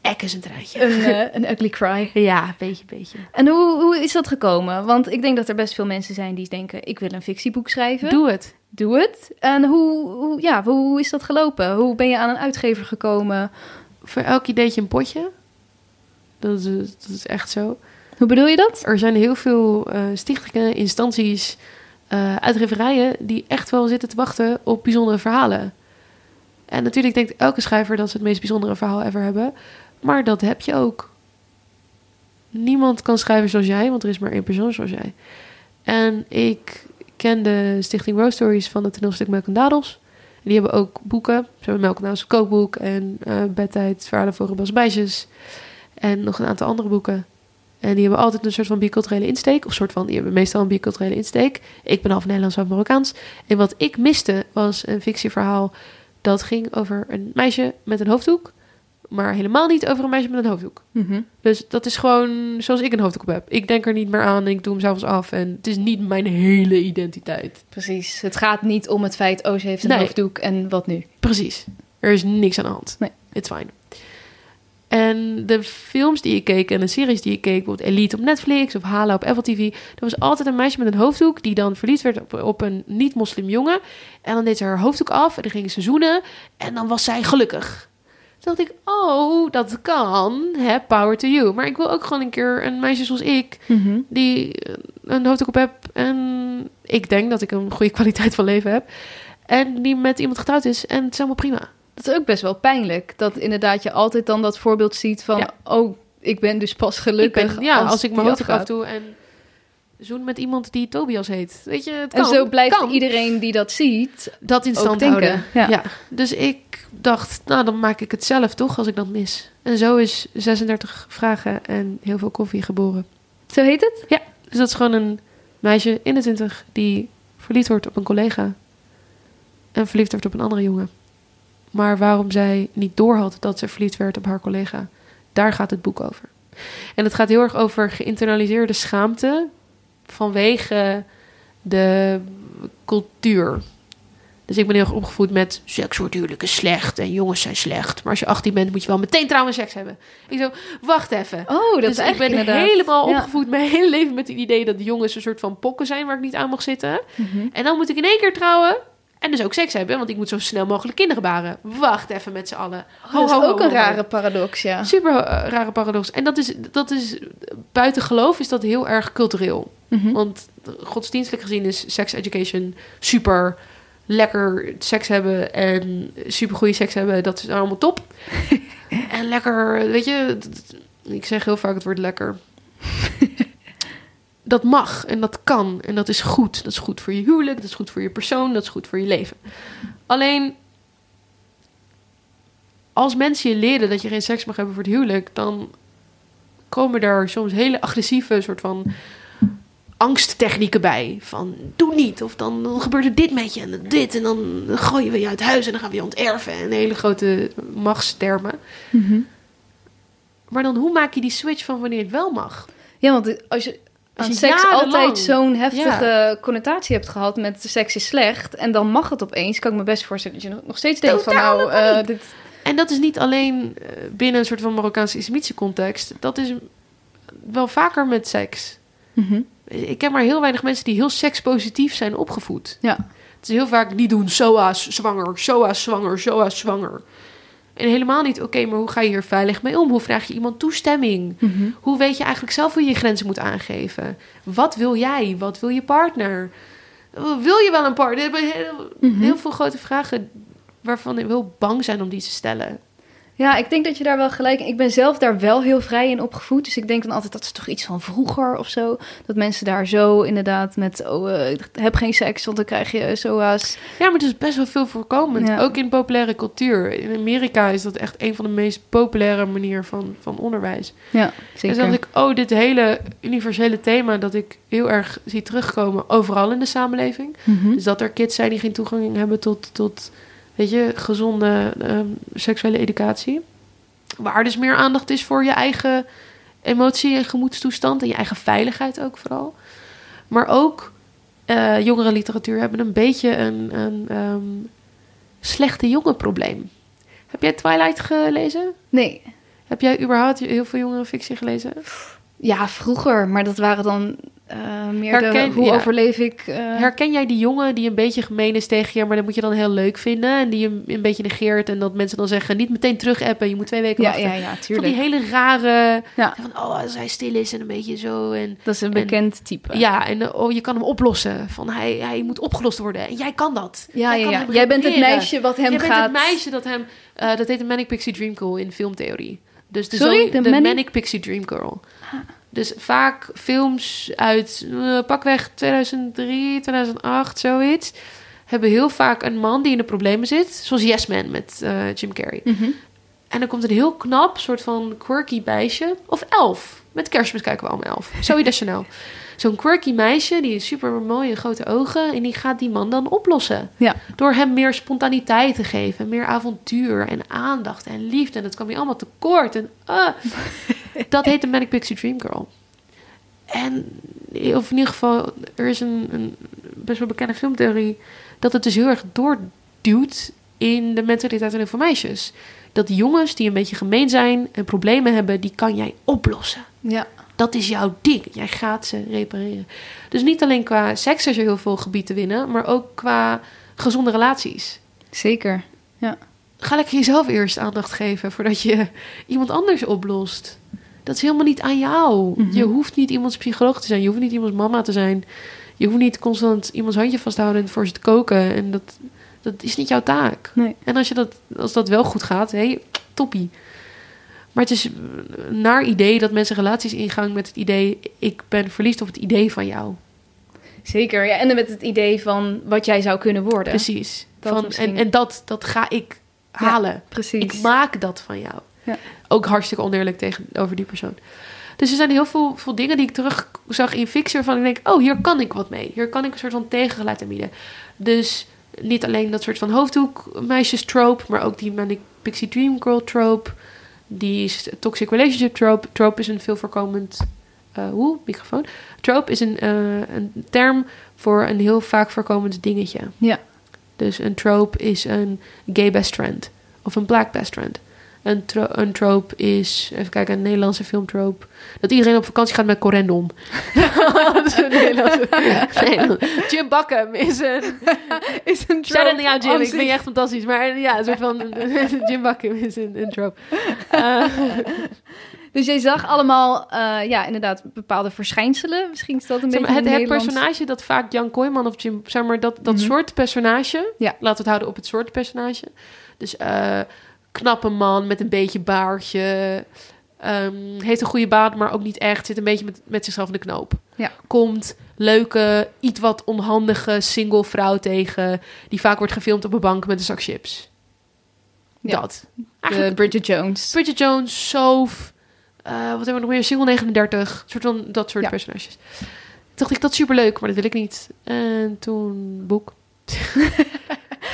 Ek is een. Een, eh, een ugly cry. Ja, beetje, beetje. En hoe, hoe is dat gekomen? Want ik denk dat er best veel mensen zijn die denken... ik wil een fictieboek schrijven. Doe het. Doe het. En hoe, hoe, ja, hoe is dat gelopen? Hoe ben je aan een uitgever gekomen? Voor elk ideetje een potje. Dat is, dat is echt zo. Hoe bedoel je dat? Er zijn heel veel eh, stichtingen, instanties, eh, uitgeverijen... die echt wel zitten te wachten op bijzondere verhalen. En natuurlijk denkt elke schrijver dat ze het meest bijzondere verhaal ever hebben. Maar dat heb je ook. Niemand kan schrijven zoals jij, want er is maar één persoon zoals jij. En ik ken de stichting Rose Stories van het toneelstuk Melk en Dadels. Die hebben ook boeken. Ze hebben Melk en Dadels kookboek en eh bedtijd, verhalen voor rebelse meisjes. En nog een aantal andere boeken. En die hebben altijd een soort van biculturele insteek. Of soort van, die hebben meestal een biculturele insteek. Ik ben half Nederlands, half Marokkaans. En wat ik miste was een fictieverhaal dat ging over een meisje met een hoofddoek. Maar helemaal niet over een meisje met een hoofddoek. Mhm. Dus dat is gewoon zoals ik een hoofddoek op heb. Ik denk er niet meer aan en ik doe hem zelfs af. En het is niet mijn hele identiteit. Precies. Het gaat niet om het feit... oh, ze heeft een Nee. hoofddoek en wat nu? Precies. Er is niks aan de hand. Nee. It's fine. En de films die ik keek en de series die ik keek, bijvoorbeeld Elite op Netflix of Hala op Apple TV, er was altijd een meisje met een hoofddoek die dan verliefd werd op, op een niet-moslim jongen. En dan deed ze haar hoofddoek af en dan gingen ze zoenen en dan was zij gelukkig. Toen dacht ik, oh, dat kan. Hè, power to you. Maar ik wil ook gewoon een keer een meisje zoals ik, Mhm. die eh, een hoofddoek op heb en ik denk dat ik een goede [laughs] kwaliteit van leven heb. En die met iemand getrouwd is en het is allemaal prima. Dat is ook best wel pijnlijk. Dat inderdaad je altijd dan dat voorbeeld ziet van... Ja. oh, ik ben dus pas gelukkig ben, ja, als, ik mijn hoofddoek afdoe en zoen met iemand die Tobias heet. Weet je, het kan. En zo blijft kan. iedereen die dat ziet... dat in stand denken, houden. ja. Ja. Dus ik dacht, nou dan maak ik het zelf toch als ik dat mis. En zo is 36 vragen en heel veel koffie geboren. Zo heet het? Dus dat is gewoon een meisje in de 20 die verliefd wordt op een collega. En verliefd wordt op een andere jongen. Maar waarom zij niet doorhad dat ze verliefd werd op haar collega. Daar gaat het boek over. En het gaat heel erg over geïnternaliseerde schaamte vanwege de cultuur. Dus ik ben heel erg opgevoed met seks wordt huwelijk is slecht en jongens zijn slecht. Maar als je 18 bent moet je wel meteen trouwen en seks hebben. Ik zo, wacht even. Oh, dat dus is ik ben inderdaad... helemaal Ja. opgevoed mijn hele leven met het idee dat jongens een soort van pokken zijn waar ik niet aan mag zitten. Mhm. En dan moet ik in één keer trouwen en dus ook seks hebben, want ik moet zo snel mogelijk kinderen baren. Wacht even met z'n allen. Oh, Ho, dat is ho, ho, ook een rare paradox, ja. Super eh, rare paradox. En dat is, dat is, buiten geloof is dat heel erg cultureel. Mhm. Want godsdienstelijk gezien is sex education super lekker seks hebben en super goede seks hebben. Dat is allemaal top. [laughs] en lekker, weet je, ik zeg heel vaak het woord lekker. [laughs] dat mag en dat kan en dat is goed. Dat is goed voor je huwelijk, dat is goed voor je persoon, dat is goed voor je leven. Alleen als mensen je leren dat je geen seks mag hebben voor het huwelijk, dan komen daar soms hele agressieve soort van angsttechnieken bij. Van doe niet, of dan, dan gebeurt er dit met je en dit. En dan gooien we je uit huis en dan gaan we je onterven. En hele grote machtstermen. Mhm. Maar dan hoe maak je die switch van wanneer het wel mag? Ja, want als je Als je seks altijd zo'n heftige connotatie hebt gehad met seks is slecht en dan mag het opeens, kan ik me best voorstellen dat je nog- steeds denkt van nou, eh, dit, En dat is niet alleen eh, binnen een soort van Marokkaanse islamitische context. Dat is wel vaker met seks. Mhm. Ik ken maar heel weinig mensen die heel sekspositief zijn opgevoed. ja, Het is heel vaak niet doen, SOA's zwanger, SOA's zwanger, SOA's zwanger. En helemaal niet, oké, maar hoe ga je hier veilig mee om? Hoe vraag je iemand toestemming? Mhm. Hoe weet je eigenlijk zelf hoe je je grenzen moet aangeven? Wat wil jij? Wat wil je partner? Wil je wel een partner? Er heel, Mhm. heel veel grote vragen waarvan we heel bang zijn om die te stellen. Ja, ik denk dat je daar wel gelijk in. Ik ben zelf daar wel heel vrij in opgevoed. Dus ik denk dan altijd dat is toch iets van vroeger of zo. Dat mensen daar zo inderdaad met, oh, eh, heb geen seks, want dan krijg je SOA's. Ja, maar het is best wel veel voorkomend. Ja. Ook in populaire cultuur. In Amerika is dat echt een van de meest populaire manieren van, van onderwijs. Ja, En zeker. dan dacht ik, oh, dit hele universele thema dat ik heel erg zie terugkomen overal in de samenleving. Mhm. Dus dat er kids zijn die geen toegang hebben tot, tot weet je, gezonde ehm, seksuele educatie. Waar dus meer aandacht is voor je eigen emotie en gemoedstoestand en je eigen veiligheid ook vooral. Maar ook eh jongere literatuur hebben een beetje een, een ehm, slechte jongenprobleem. Heb jij Twilight gelezen? Nee, Heb jij überhaupt heel veel jongere fictie gelezen? Ja, vroeger, maar dat waren dan eh, meer de, hoe ja. overleef ik... eh, Herken jij die jongen die een beetje gemeen is tegen je, maar dat moet je dan heel leuk vinden en die je een beetje negeert en dat mensen dan zeggen niet meteen terug appen, je moet twee weken ja, wachten. ja, ja, Van die hele rare, Ja. van oh als hij stil is en een beetje zo en Dat is een en- bekend type. ja en oh je kan hem oplossen, van hij, hij moet opgelost worden en jij kan dat. ja, Jij ja, kan ja. Jij bent het meisje wat hem Jij bent gaat... het meisje dat hem, eh, dat heet een Manic Pixie Dream Girl in filmtheorie. Dus de, Sorry? zo- De de Manic- Manic Pixie Dream Girl. Dus vaak films uit eh, pakweg 2003, 2008, zoiets. Hebben heel vaak een man die in de problemen zit. Zoals Yes Man met eh, Jim Carrey. Mhm. En dan komt een heel knap, soort van quirky meisje. Of elf. Met kerstmis kijken we allemaal elf. Zoe [laughs] Deschanel. Zo'n quirky meisje, die is super mooie grote ogen. En die gaat die man dan oplossen. Ja. Door hem meer spontaniteit te geven. Meer avontuur en aandacht en liefde. En dat kwam je allemaal tekort. En, ah. [laughs] dat heet de Manic Pixie Dream Girl. En of in ieder geval, er is een, een best wel bekende filmtheorie... dat het dus heel erg doorduwt in de mentaliteit van heel veel meisjes. Dat jongens die een beetje gemeen zijn en problemen hebben... die kan jij oplossen. Ja. Dat is jouw ding. Jij gaat ze repareren. Dus niet alleen qua seks is er heel veel gebied te winnen... maar ook qua gezonde relaties. Zeker. Ga lekker jezelf eerst aandacht geven... voordat je iemand anders oplost. Dat is helemaal niet aan jou. Mhm. Je hoeft niet iemands psycholoog te zijn. Je hoeft niet iemands mama te zijn. Je hoeft niet constant iemands handje vasthouden... en voor ze te koken. En dat, dat is niet jouw taak. Nee. En als, je dat, als dat wel goed gaat, hé, toppie. Maar het is een naar idee dat mensen relaties ingaan met het idee... ik ben verliefd op het idee van jou. Zeker. Ja, en met het idee van wat jij zou kunnen worden. Precies. Dat Van, misschien. en, en dat, dat ga ik halen. Precies. Ik maak dat van jou. Ja. Ook hartstikke oneerlijk tegenover die persoon. Dus er zijn heel veel, veel dingen die ik terug zag in fictie... waarvan ik denk, oh, hier kan ik wat mee. Hier kan ik een soort van tegengeluid aan bieden. Dus niet alleen dat soort van hoofddoek meisjes trope... maar ook die Manic Pixie Dream Girl trope... die is toxic relationship trope. Trope is een veel voorkomend... eh hoe? Microfoon. Trope is een, eh, een term voor een heel vaak voorkomend dingetje. Ja. Dus een trope is een gay best friend. Of een black best friend. Een, tro- een trope is, even kijken, een Nederlandse filmtrope. Dat iedereen op vakantie gaat met corendon. [laughs] dat is een Nederlandse. Nee, Jim Bakken is een... is een Shout out naar jou, Jim. Ik vind je echt fantastisch. Maar ja, een soort van... [laughs] Jim Bakken is een, een trope. Eh, [laughs] Dus jij zag allemaal, eh, ja, inderdaad, bepaalde verschijnselen. Misschien is dat een zeg maar, beetje het, het personage dat vaak Jan Kooijman of Jim... Zeg maar, dat, dat Mhm. soort personage... Ja. Laten we het houden op het soort personage. Dus eh knappe man met een beetje baardje. ehm, heeft een goede baan, maar ook niet echt. Zit een beetje met, met zichzelf in de knoop. Ja. Komt leuke, iets wat onhandige single vrouw tegen... die vaak wordt gefilmd op een bank met een zak chips. Ja. Dat. De Bridget Jones. Bridget Jones, Soph... eh, wat hebben we nog meer? Single 39. Soort van dat soort Ja. personages. dacht ik, dat is superleuk, maar dat wil ik niet. En toen boek. [laughs]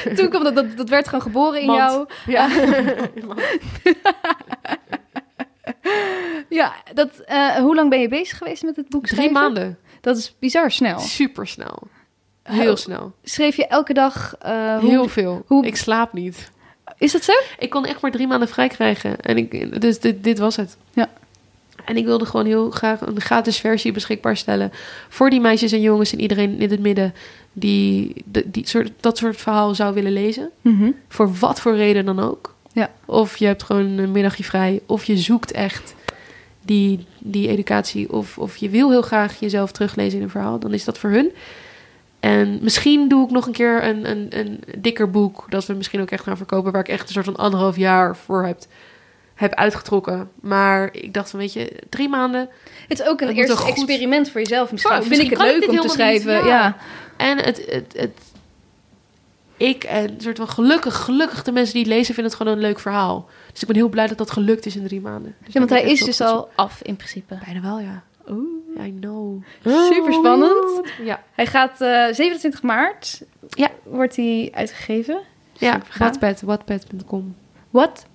[laughs] Toen kwam dat, dat, dat werd gewoon geboren in Mand. jou. Ja. [laughs] [laughs] Ja, dat, eh, hoe lang ben je bezig geweest met het boek Drie schrijven? maanden. Dat is bizar snel. Super snel. Heel snel. Schreef je elke dag... eh, hoe- Heel veel. hoe- Ik slaap niet. Is dat zo? Ik kon echt maar drie maanden vrij krijgen. En ik, dus dit, dit was het. Ja. En ik wilde gewoon heel graag een gratis versie beschikbaar stellen. Voor die meisjes en jongens en iedereen in het midden. Die, de- die soort, dat soort verhaal zou willen lezen. Voor wat voor reden dan ook. Ja. Of je hebt gewoon een middagje vrij. Of je zoekt echt die, die educatie. Of, of je wil heel graag jezelf teruglezen in een verhaal. Dan is dat voor hun. En misschien doe ik nog een keer een, een, een dikker boek. Dat we misschien ook echt gaan verkopen. Waar ik echt een soort van anderhalf jaar voor heb, heb uitgetrokken. Maar ik dacht van, weet je, drie maanden. Het is ook een eerste goed- experiment voor jezelf. Misschien Oh, vind ik het leuk om te niet, schrijven. ja. Ja. En het, het, het, ik en soort van gelukkig, gelukkig de mensen die het lezen vinden het gewoon een leuk verhaal. Dus ik ben heel blij dat dat gelukt is in drie maanden. Dus Ja, want hij is dus al af in principe. Bijna wel, ja. Oeh. I know. Super spannend. Ja, Hij gaat eh 27 maart. Ja. Wordt hij uitgegeven. ja. Wattpad, wattpad.com.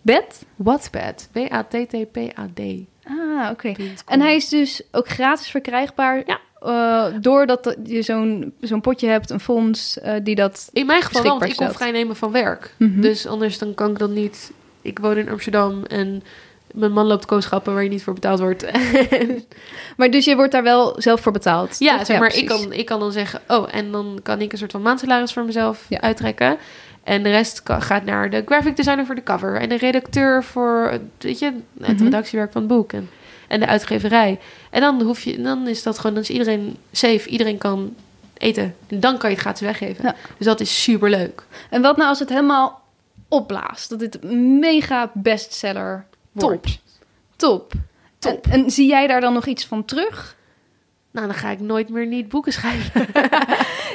Bed? Wattpad, W-A-T-T-P-A-D. Ah, oké. En hij is dus ook gratis verkrijgbaar. Ja. Eh, doordat je zo'n zo'n potje hebt, een fonds eh, die dat. In mijn geval want ik kon stelt. vrij nemen van werk. Mhm. Dus anders dan kan ik dan niet... Ik woon in Amsterdam en mijn man loopt kooschappen waar je niet voor betaald wordt. [laughs] Maar dus je wordt daar wel zelf voor betaald. Ja, zeg maar, ik, kan, ik kan dan zeggen... Oh, en dan kan ik een soort van maandsalaris voor mezelf Ja. uittrekken. En de rest gaat naar de graphic designer voor de cover. En de redacteur voor, weet je, het Mhm. redactiewerk van het boek. En, en de uitgeverij. En dan, hoef je, dan is dat gewoon... Dan is iedereen safe. Iedereen kan eten. En dan kan je het gratis weggeven. Ja. Dus dat is super leuk. En wat nou als het helemaal opblaast? Dat dit mega bestseller Top. wordt. Top. Top. En, en zie jij daar dan nog iets van terug? Nou, dan ga ik nooit meer niet boeken schrijven. [laughs]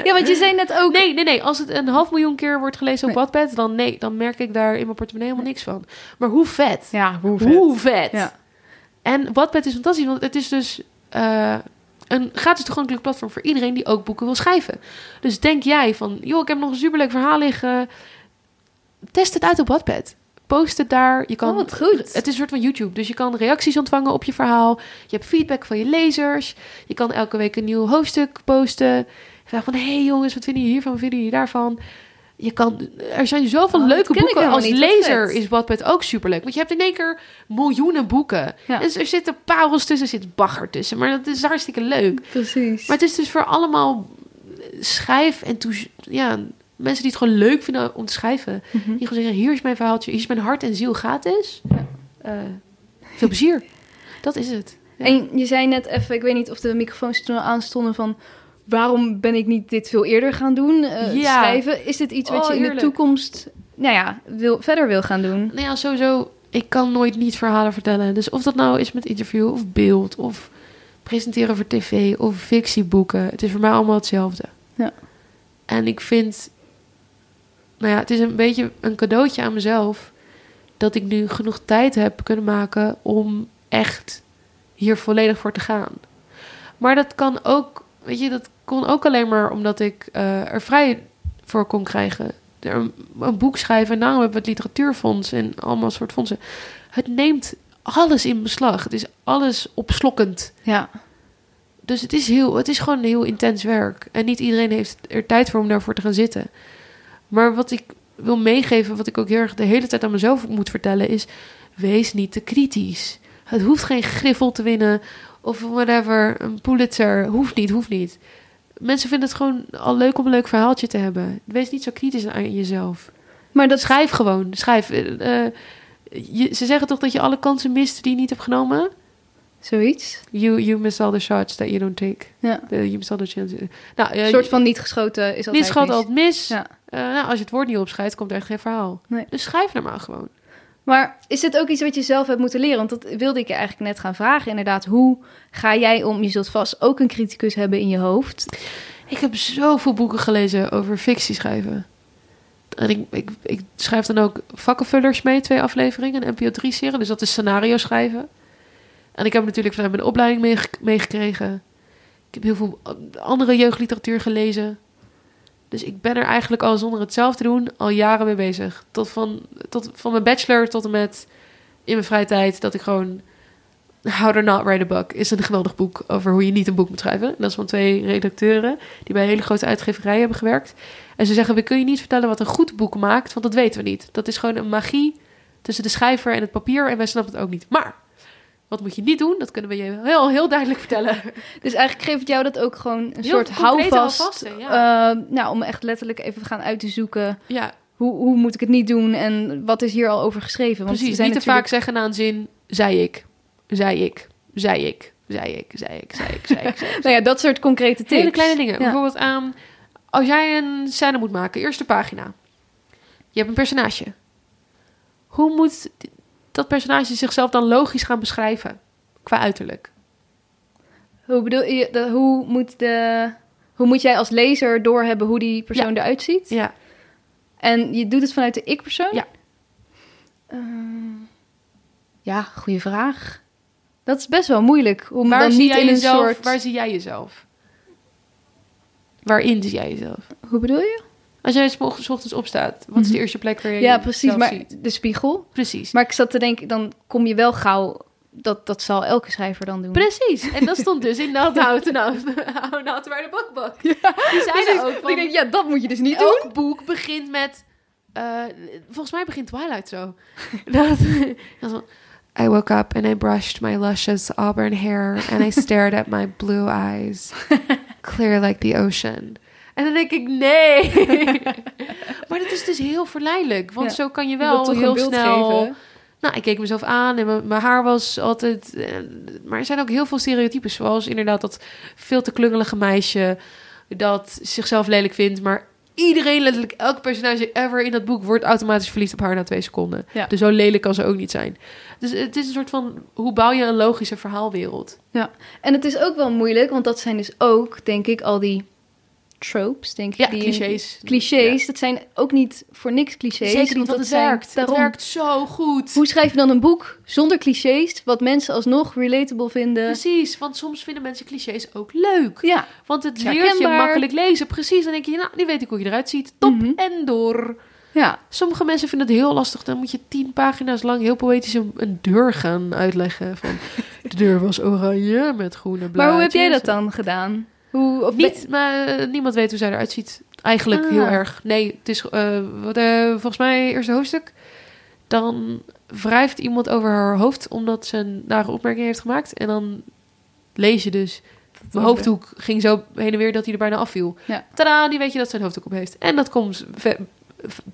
Ja, want je zei net ook... Nee, nee, nee. Als het een half miljoen keer wordt gelezen op Nee. Wattpad, dan nee, dan merk ik daar in mijn portemonnee helemaal niks van. Maar hoe vet? Ja, hoe Hoe vet? Ja. En Wattpad is fantastisch, want het is dus eh, een gratis toegankelijk platform voor iedereen die ook boeken wil schrijven. Dus denk jij van, joh, ik heb nog een superleuk verhaal liggen. Test het uit op Wattpad. Post het daar. Je kan, Oh, wat goed. Het is een soort van YouTube. Dus je kan reacties ontvangen op je verhaal. Je hebt feedback van je lezers. Je kan elke week een nieuw hoofdstuk posten. Vraag van, hey jongens, wat vinden jullie hiervan? Wat vinden jullie daarvan? Je kan, er zijn zoveel Oh, leuke boeken. Als niet. Wat lezer vet. is Wattpad ook superleuk. Want je hebt in één keer miljoenen boeken. Ja. En er zitten parels tussen, er zit bagger tussen. Maar dat is hartstikke leuk. Precies. Maar het is dus voor allemaal schrijf en ja, mensen die het gewoon leuk vinden om te schrijven. Mhm. Die gewoon zeggen, hier is mijn verhaaltje, hier is mijn hart en ziel gratis. Ja. Eh, veel plezier. Dat is het. Ja. En je zei net even, ik weet niet of de microfoons toen aanstonden van... waarom ben ik niet dit veel eerder gaan doen, eh, Ja. schrijven? Is dit iets wat Oh, je in de toekomst nou ja, wil, verder wil gaan doen? Nou ja, sowieso, ik kan nooit niet verhalen vertellen. Dus of dat nou is met interview of beeld of presenteren voor tv of fictieboeken. Het is voor mij allemaal hetzelfde. Ja. En ik vind, nou ja, het is een beetje een cadeautje aan mezelf dat ik nu genoeg tijd heb kunnen maken om echt hier volledig voor te gaan. Maar dat kan ook, weet je, dat kon ook alleen maar omdat ik eh, er vrij voor kon krijgen. Een, een boek schrijven en daarom hebben we het literatuurfonds en allemaal soort fondsen. Het neemt alles in beslag. Het is alles opslokkend. Ja, Dus het is, heel, het is gewoon heel intens werk. En niet iedereen heeft er tijd voor om daarvoor te gaan zitten. Maar wat ik wil meegeven, wat ik ook heel erg de hele tijd aan mezelf moet vertellen, is: wees niet te kritisch. Het hoeft geen griffel te winnen of whatever, een Pulitzer. Hoeft niet, hoeft niet. Mensen vinden het gewoon al leuk om een leuk verhaaltje te hebben. Wees niet zo kritisch aan jezelf. maar dat Schrijf gewoon, schrijf. Eh, eh, je, ze zeggen toch dat je alle kansen mist die je niet hebt genomen? zoiets. You, you miss all the shots that you don't take. Ja. Uh, you miss all the chances. Nou, Een soort van niet geschoten is altijd niet schat mis. altijd mis. Ja. Eh, nou, als je het woord niet opschrijft, komt er echt geen verhaal. Nee. Dus schrijf nou maar gewoon. Maar is dit ook iets wat je zelf hebt moeten leren? Want dat wilde ik je eigenlijk net gaan vragen. Inderdaad, hoe ga jij om? Je zult vast ook een criticus hebben in je hoofd. Ik heb zoveel boeken gelezen over fictie schrijven. En ik, ik, schrijf dan ook vakkenvullers mee, twee afleveringen, een NPO 3-serie. Dus dat is scenario schrijven. En ik heb natuurlijk vanuit mijn opleiding meege- meegekregen. Ik heb heel veel andere jeugdliteratuur gelezen. Dus ik ben er eigenlijk al zonder het zelf te doen al jaren mee bezig. Tot van, tot, van mijn bachelor tot en met in mijn vrije tijd dat ik gewoon... How to Not Write a Book is een geweldig boek over hoe je niet een boek moet schrijven. Dat is van twee redacteuren die bij hele grote uitgeverij hebben gewerkt. En ze zeggen, we kunnen je niet vertellen wat een goed boek maakt, want dat weten we niet. Dat is gewoon een magie tussen de schrijver en het papier en wij snappen het ook niet. Maar wat moet je niet doen? Dat kunnen we je heel, heel duidelijk vertellen. Dus eigenlijk geeft jou dat ook gewoon een Heel soort houvast. ja. eh, nou, om echt letterlijk even gaan uit te zoeken. Ja, Hoe, hoe moet ik het niet doen en wat is hier al over geschreven? Want precies. Niet te vaak zeggen na een zin, zei ik, zei ik, zei ik, zei ik, zei ik, zei ik, zei ik. Zei ik. [laughs] Nou ja, dat soort concrete tips. Hele kleine dingen. Ja. Bijvoorbeeld aan, als jij een scène moet maken, eerste pagina. Je hebt een personage. Hoe moet dat personage zichzelf dan logisch gaan beschrijven? Qua uiterlijk. Hoe bedoel je, de- hoe, moet de, hoe moet jij als lezer doorhebben hoe die persoon eruit ziet? Ja. En je doet het vanuit de ik-persoon? Ja. Ehm, ja, goede vraag. Dat is best wel moeilijk. Om Waar dan niet in een soort... Waar zie jij jezelf? Waarin zie jij jezelf? Hoe bedoel je? Als jij 's ochtends opstaat, wat is de Mhm. eerste plek waar je Ja, precies. Maar ziet? de spiegel. Precies. Maar ik zat te denken, dan kom je wel gauw... Dat, dat zal elke schrijver dan doen. Precies. En dat stond dus in Not How to Know How Not to Write a Book Die zeiden ook van, Ik denk, ja, dat moet je dus niet doen. elk boek begint met... eh, volgens mij begint Twilight zo. [laughs] dat, dat I woke up and I brushed my luscious auburn hair and I stared at my blue eyes, [laughs] clear like the ocean. En dan denk ik, nee. [laughs] maar dat is dus heel verleidelijk. Want Ja. zo kan je wel heel snel... geven? Nou, ik keek mezelf aan en mijn- mijn haar was altijd... eh, Maar er zijn ook heel veel stereotypes. Zoals inderdaad dat veel te klungelige meisje... dat zichzelf lelijk vindt. Maar iedereen, letterlijk elk personage ever in dat boek... wordt automatisch verliefd op haar na twee seconden. Ja. Dus zo lelijk kan ze ook niet zijn. Dus het is een soort van... hoe bouw je een logische verhaalwereld? En het is ook wel moeilijk, want dat zijn dus ook, denk ik, al die tropes, denk ik. Ja, die clichés. Clichés, dat zijn ook niet voor niks clichés. Zeker niet, want dat het zijn- werkt. Daarom, Het werkt zo goed. Hoe schrijf je dan een boek zonder clichés, wat mensen alsnog relatable vinden? Precies, want soms vinden mensen clichés ook leuk. Ja, Want het leert je makkelijk lezen. Precies, dan denk je, nou, nu weet ik hoe je eruit ziet. Top Mhm. en door. ja. Sommige mensen vinden het heel lastig. Dan moet je tien pagina's lang heel poëtisch een, een deur gaan uitleggen. Van, [laughs] de deur was oranje met groene blaadjes. Maar hoe heb jij dat dan gedaan? Hoe, of Niet, maar eh, niemand weet hoe zij eruit ziet. Eigenlijk Ah. heel erg. Nee, het is eh, wat, eh, volgens mij eerste hoofdstuk. Dan wrijft iemand over haar hoofd omdat ze een nare opmerking heeft gemaakt. En dan lees je dus. Mijn hoofddoek ging zo heen en weer dat hij er bijna afviel. Ja. Tada, die weet je dat zijn hoofddoek op heeft. En dat komt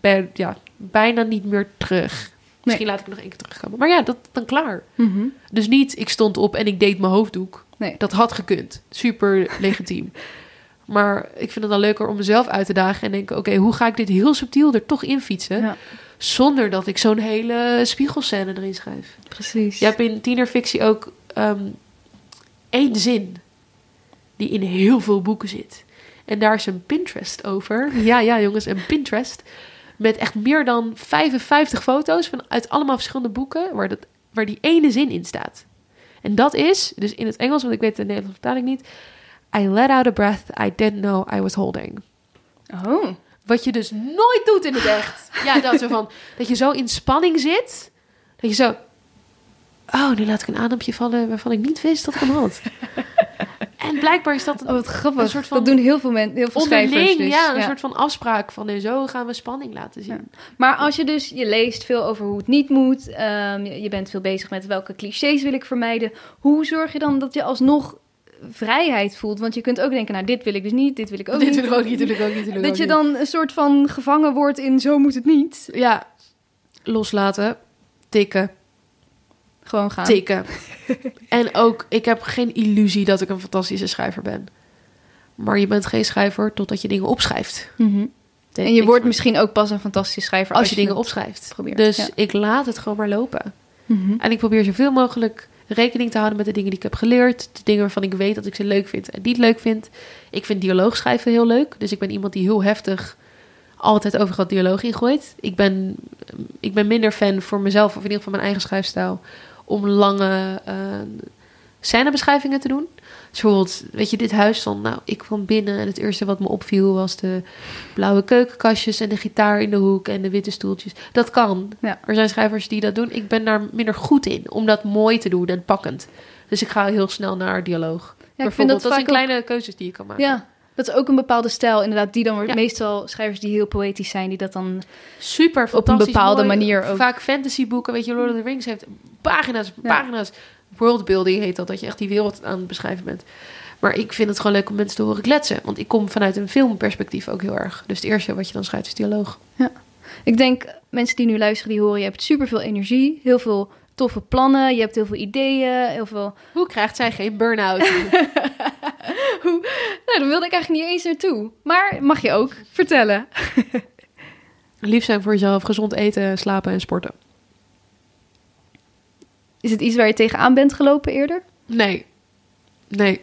bij- ja, bijna niet meer terug. Misschien laat ik nog één keer terugkomen. Maar ja, dat dan klaar. Mhm. Dus niet, ik stond op en ik deed mijn hoofddoek. Nee. Dat had gekund. Super legitiem. [laughs] Maar ik vind het dan leuker om mezelf uit te dagen en denken: oké, hoe ga ik dit heel subtiel er toch in fietsen? Ja, Zonder dat ik zo'n hele spiegelscène erin schrijf. precies. Je hebt in tienerfictie ook ehm, één zin die in heel veel boeken zit. En daar is een Pinterest over. Ja, ja, jongens, een Pinterest. Met echt meer dan 55 foto's van uit allemaal verschillende boeken waar, dat, waar die ene zin in staat. En dat is, dus in het Engels, want ik weet de Nederlandse vertaling niet. I let out a breath I didn't know I was holding. Oh, Wat je dus nooit doet in het echt. Ja, dat zo van, dat je zo in spanning zit. Dat je zo, oh, nu laat ik een adempje vallen waarvan ik niet wist dat ik hem had. Blijkbaar is dat oh een wat grappig. Een soort van dat doen heel veel, men, heel veel schrijvers dus. ja, een soort van afspraak van, en zo gaan we spanning laten zien. Ja. Maar als je dus, je leest veel over hoe het niet moet, ehm, je, je bent veel bezig met welke clichés wil ik vermijden. Hoe zorg je dan dat je alsnog vrijheid voelt? Want je kunt ook denken, nou dit wil ik dus niet, dit wil ik ook [laughs] dit niet. wil ik ook niet, dit wil ik ook niet, dit wil ik Dat ook je dan een soort van gevangen wordt in zo moet het niet. Ja, loslaten, tikken, Gewoon gaan. tikken. [laughs] en ook, ik heb geen illusie dat ik een fantastische schrijver ben. Maar je bent geen schrijver totdat je dingen opschrijft. Mhm. En je wordt van. misschien ook pas een fantastische schrijver als je dingen opschrijft. probeert. Dus Ja. ik laat het gewoon maar lopen. Mhm. En ik probeer zoveel mogelijk rekening te houden met de dingen die ik heb geleerd. De dingen waarvan ik weet dat ik ze leuk vind en niet leuk vind. Ik vind dialoog schrijven heel leuk. Dus ik ben iemand die heel heftig altijd overal dialoog ingooit. Ik ben, ik ben minder fan voor mezelf, of in ieder geval mijn eigen schrijfstijl, om lange eh, scènebeschrijvingen te doen. Dus bijvoorbeeld, weet je, dit huis van, nou, ik kwam binnen en het eerste wat me opviel was de blauwe keukenkastjes en de gitaar in de hoek en de witte stoeltjes. Dat kan. Ja. Er zijn schrijvers die dat doen. Ik ben daar minder goed in om dat mooi te doen en pakkend. Dus ik ga heel snel naar dialoog. Ja, ik vind dat dat zijn ook- kleine keuzes die je kan maken. Ja, dat is ook een bepaalde stijl, inderdaad. Die dan wordt Ja. meestal schrijvers die heel poëtisch zijn, die dat dan. Super Op een bepaalde mooi. manier ook. Vaak fantasyboeken, weet je, Lord of the Rings heeft pagina's, Ja. pagina's. Worldbuilding heet dat, dat je echt die wereld aan het beschrijven bent. Maar ik vind het gewoon leuk om mensen te horen kletsen. Want ik kom vanuit een filmperspectief ook heel erg. Dus het eerste wat je dan schrijft is dialoog. Ik denk, mensen die nu luisteren, die horen, je hebt superveel energie, heel veel toffe plannen, je hebt heel veel ideeën, heel veel. Hoe krijgt zij geen burn-out? [laughs] Daar wilde ik eigenlijk niet eens naartoe. Maar mag je ook vertellen. [laughs] Lief zijn voor jezelf, gezond eten, slapen en sporten. Is het iets waar je tegenaan bent gelopen eerder? Nee. Nee.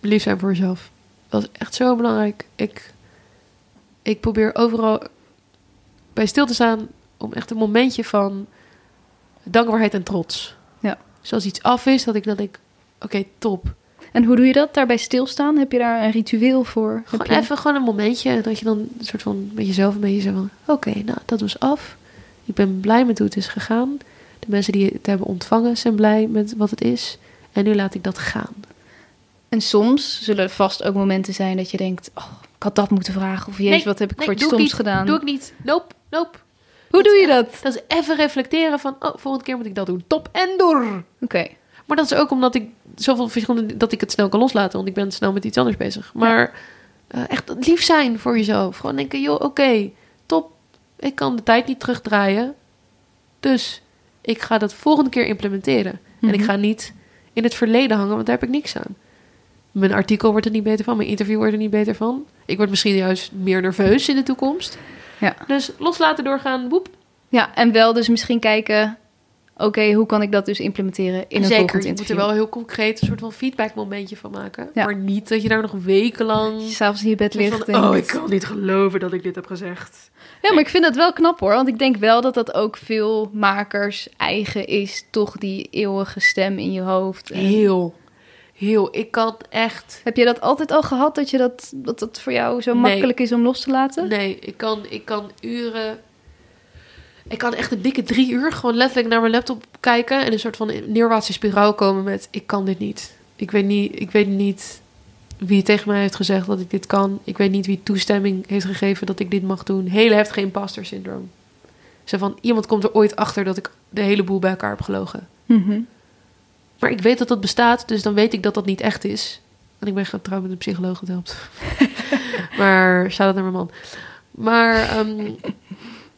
Lief zijn voor jezelf. Dat is echt zo belangrijk. Ik, ik probeer overal bij stil te staan om echt een momentje van dankbaarheid en trots. Ja. Dus als iets af is, dat ik dan denk, oké, top. En hoe doe je dat? Daarbij stilstaan? Heb je daar een ritueel voor? Gewoon je... even gewoon een momentje dat je dan een soort van met jezelf een beetje zo van, oké, nou, dat was af. Ik ben blij met hoe het is gegaan. De mensen die het hebben ontvangen zijn blij met wat het is. En nu laat ik dat gaan. En soms zullen er vast ook momenten zijn dat je denkt: oh, ik had dat moeten vragen. Of jezus, Nee, wat heb ik nee, voor ik stoms niet. gedaan? Doe ik niet. Nope, nope. Hoe doe je dat? Dat is even reflecteren van, oh, volgende keer moet ik dat doen. Top en door. Oké. Maar dat is ook omdat ik zoveel verschillende, dat ik het snel kan loslaten, want ik ben snel met iets anders bezig. Maar eh, echt lief zijn voor jezelf. Gewoon denken, joh, oké, top. Ik kan de tijd niet terugdraaien. Dus ik ga dat volgende keer implementeren. En ik Mhm. ga niet in het verleden hangen, want daar heb ik niks aan. Mijn artikel wordt er niet beter van, mijn interview wordt er niet beter van. Ik word misschien juist meer nerveus in de toekomst. Ja. Dus loslaten, doorgaan, boep. Ja, en wel dus misschien kijken: oké, hoe kan ik dat dus implementeren in een Zeker, volgend je moet er interview? wel heel concreet een soort van feedback momentje van maken. Ja. Maar niet dat je daar nog wekenlang... S'avonds in je bed ligt. van, oh, ik kan niet geloven dat ik dit heb gezegd. Ja, maar ik vind dat wel knap hoor. Want ik denk wel dat dat ook veel makers eigen is. Toch die eeuwige stem in je hoofd. En- Heel, heel. Ik kan echt... Heb je dat altijd al gehad? Dat, je dat, dat dat voor jou zo Nee. makkelijk is om los te laten? Nee, ik kan, ik kan uren... Ik kan echt een dikke drie uur gewoon letterlijk naar mijn laptop kijken... en een soort van neerwaartse spiraal komen met... ik kan dit niet. Ik weet niet, ik weet niet wie tegen mij heeft gezegd dat ik dit kan. Ik weet niet wie toestemming heeft gegeven dat ik dit mag doen. Hele heftige imposter syndroom. Zo van, iemand komt er ooit achter dat ik de hele boel bij elkaar heb gelogen. Mhm. Maar ik weet dat dat bestaat, dus dan weet ik dat dat niet echt is. En ik ben getrouwd met een psycholoog, dat helpt. [laughs] maar, shout out naar mijn man. Maar ehm,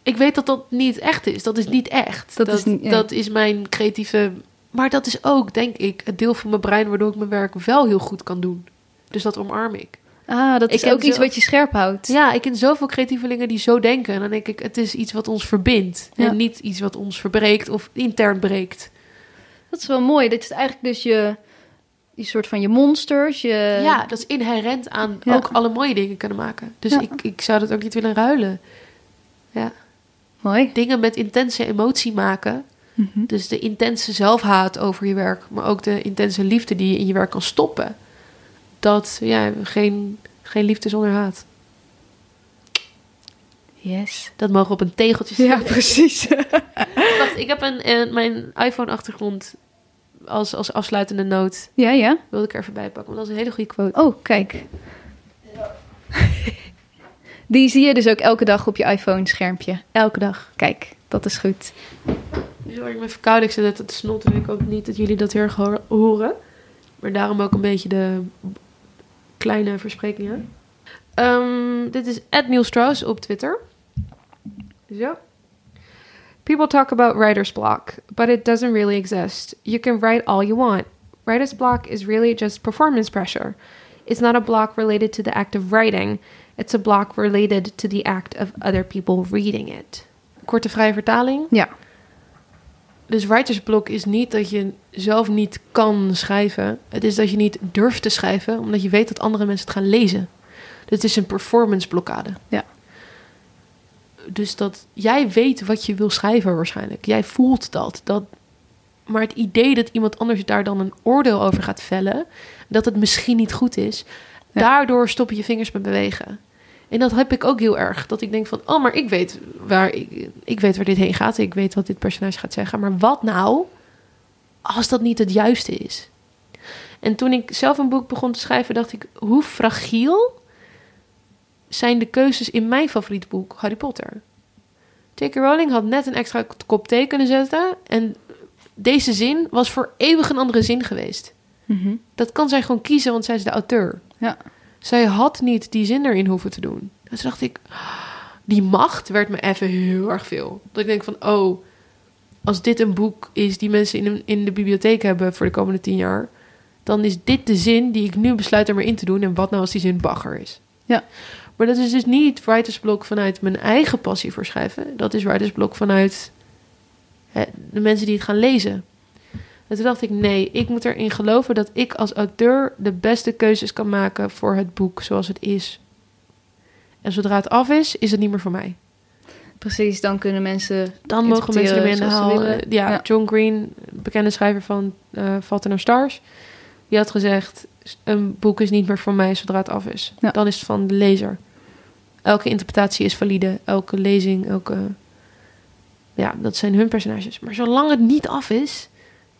ik weet dat dat niet echt is. Dat is niet echt. Dat Dat, is niet- ja. dat is mijn creatieve... Maar dat is ook, denk ik, het deel van mijn brein... waardoor ik mijn werk wel heel goed kan doen. Dus dat omarm ik. Ah, dat is ook iets zo- wat je scherp houdt. Ja, ik ken zoveel creatievelingen die zo denken. En dan denk ik, het is iets wat ons verbindt. Ja. En niet iets wat ons verbreekt of intern breekt. Dat is wel mooi. Dit is eigenlijk dus je, die soort van je monsters. Je... Ja, dat is inherent aan Ja. ook alle mooie dingen kunnen maken. Dus Ja. ik, ik zou dat ook niet willen ruilen. Ja. Mooi. Dingen met intense emotie maken. Mhm. Dus de intense zelfhaat over je werk, maar ook de intense liefde die je in je werk kan stoppen. Dat, ja, geen, geen liefde zonder haat. Yes. Dat mogen we op een tegeltje Ja, zetten. precies. [laughs] Wacht, ik heb een, eh, mijn iPhone-achtergrond als, als afsluitende noot. ja, ja. Wilde ik er even bij pakken, want dat is een hele goede quote. Oh, kijk. [laughs] Die zie je dus ook elke dag op je iPhone-schermpje. Elke dag. Kijk, dat is goed. Hoor ik me verkouden, ik zit net te snotten. Ik hoop niet dat jullie dat heel erg horen. Maar daarom ook een beetje de kleine versprekingen. Ehm, dit is Ed Strauss op Twitter. Zo. People talk about writer's block, but it doesn't really exist. You can write all you want. Writer's block is really just performance pressure. It's not a block related to the act of writing. It's a block related to the act of other people reading it. Korte vrije vertaling. Ja. Dus writersblok is niet dat je zelf niet kan schrijven. Het is dat je niet durft te schrijven, omdat je weet dat andere mensen het gaan lezen. Dus het is een performance blokkade. Ja. Dus dat jij weet wat je wil schrijven waarschijnlijk. Jij voelt dat. Dat Maar het idee dat iemand anders daar dan een oordeel over gaat vellen, dat het misschien niet goed is, Ja. daardoor stoppen je vingers met bewegen. En dat heb ik ook heel erg. Dat ik denk van, oh, maar ik weet waar, ik, ik weet waar dit heen gaat. Ik weet wat dit personage gaat zeggen. Maar wat nou als dat niet het juiste is? En toen ik zelf een boek begon te schrijven, dacht ik, hoe fragiel zijn de keuzes in mijn favoriete boek, Harry Potter. J.K. Rowling had net een extra kop thee kunnen zetten. En deze zin was voor eeuwig een andere zin geweest. Mhm. Dat kan zij gewoon kiezen, want zij is de auteur. Ja. Zij had niet die zin erin hoeven te doen. Dus dacht ik, die macht werd me even heel erg veel. Dat ik denk van, oh, als dit een boek is die mensen in, in de bibliotheek hebben voor de komende tien jaar, dan is dit de zin die ik nu besluit er maar in te doen. En wat nou als die zin bagger is? Ja. Maar dat is dus niet writersblok vanuit mijn eigen passie voor schrijven. Dat is writersblok vanuit de mensen die het gaan lezen. En toen dacht ik, nee, ik moet erin geloven dat ik als auteur de beste keuzes kan maken voor het boek zoals het is. En zodra het af is, is het niet meer voor mij. Precies, dan kunnen mensen... Dan mogen mensen ermee in de haal. Eh, Ja, Ja. John Green, bekende schrijver van eh Fault in Our Stars, die had gezegd: een boek is niet meer voor mij zodra het af is. Ja. Dan is het van de lezer. Elke interpretatie is valide, elke lezing, elke. Ja, dat zijn hun personages. Maar zolang het niet af is,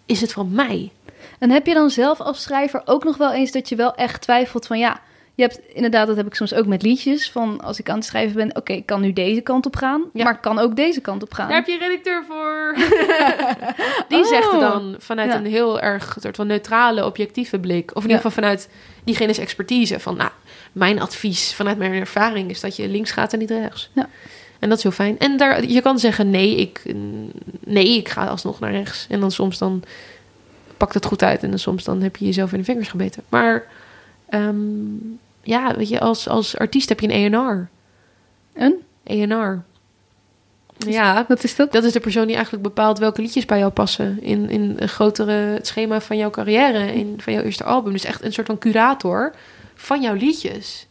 is het van mij. En heb je dan zelf als schrijver ook nog wel eens dat je wel echt twijfelt van ja, je hebt inderdaad, dat heb ik soms ook met liedjes, van als ik aan het schrijven ben, oké, ik kan nu deze kant op gaan, Ja. maar ik kan ook deze kant op gaan. Daar heb je een redacteur voor. [laughs] die zegt er dan vanuit Ja. een heel erg soort van neutrale, objectieve blik. Of in Ja. ieder geval vanuit diegene's expertise. Van nou, mijn advies vanuit mijn ervaring is dat je links gaat en niet rechts. Ja. En dat is heel fijn. En daar, je kan zeggen nee, ik, nee, ik ga alsnog naar rechts. En dan soms dan pakt het goed uit. En dan soms dan heb je jezelf in de vingers gebeten. Maar ehm, ja, weet je, als, als artiest heb je een ENR. Een? ENR. Ja, Wat is dat? dat is de persoon die eigenlijk bepaalt welke liedjes bij jou passen in, in een grotere het schema van jouw carrière, in, van jouw eerste album. Dus echt een soort van curator van jouw liedjes.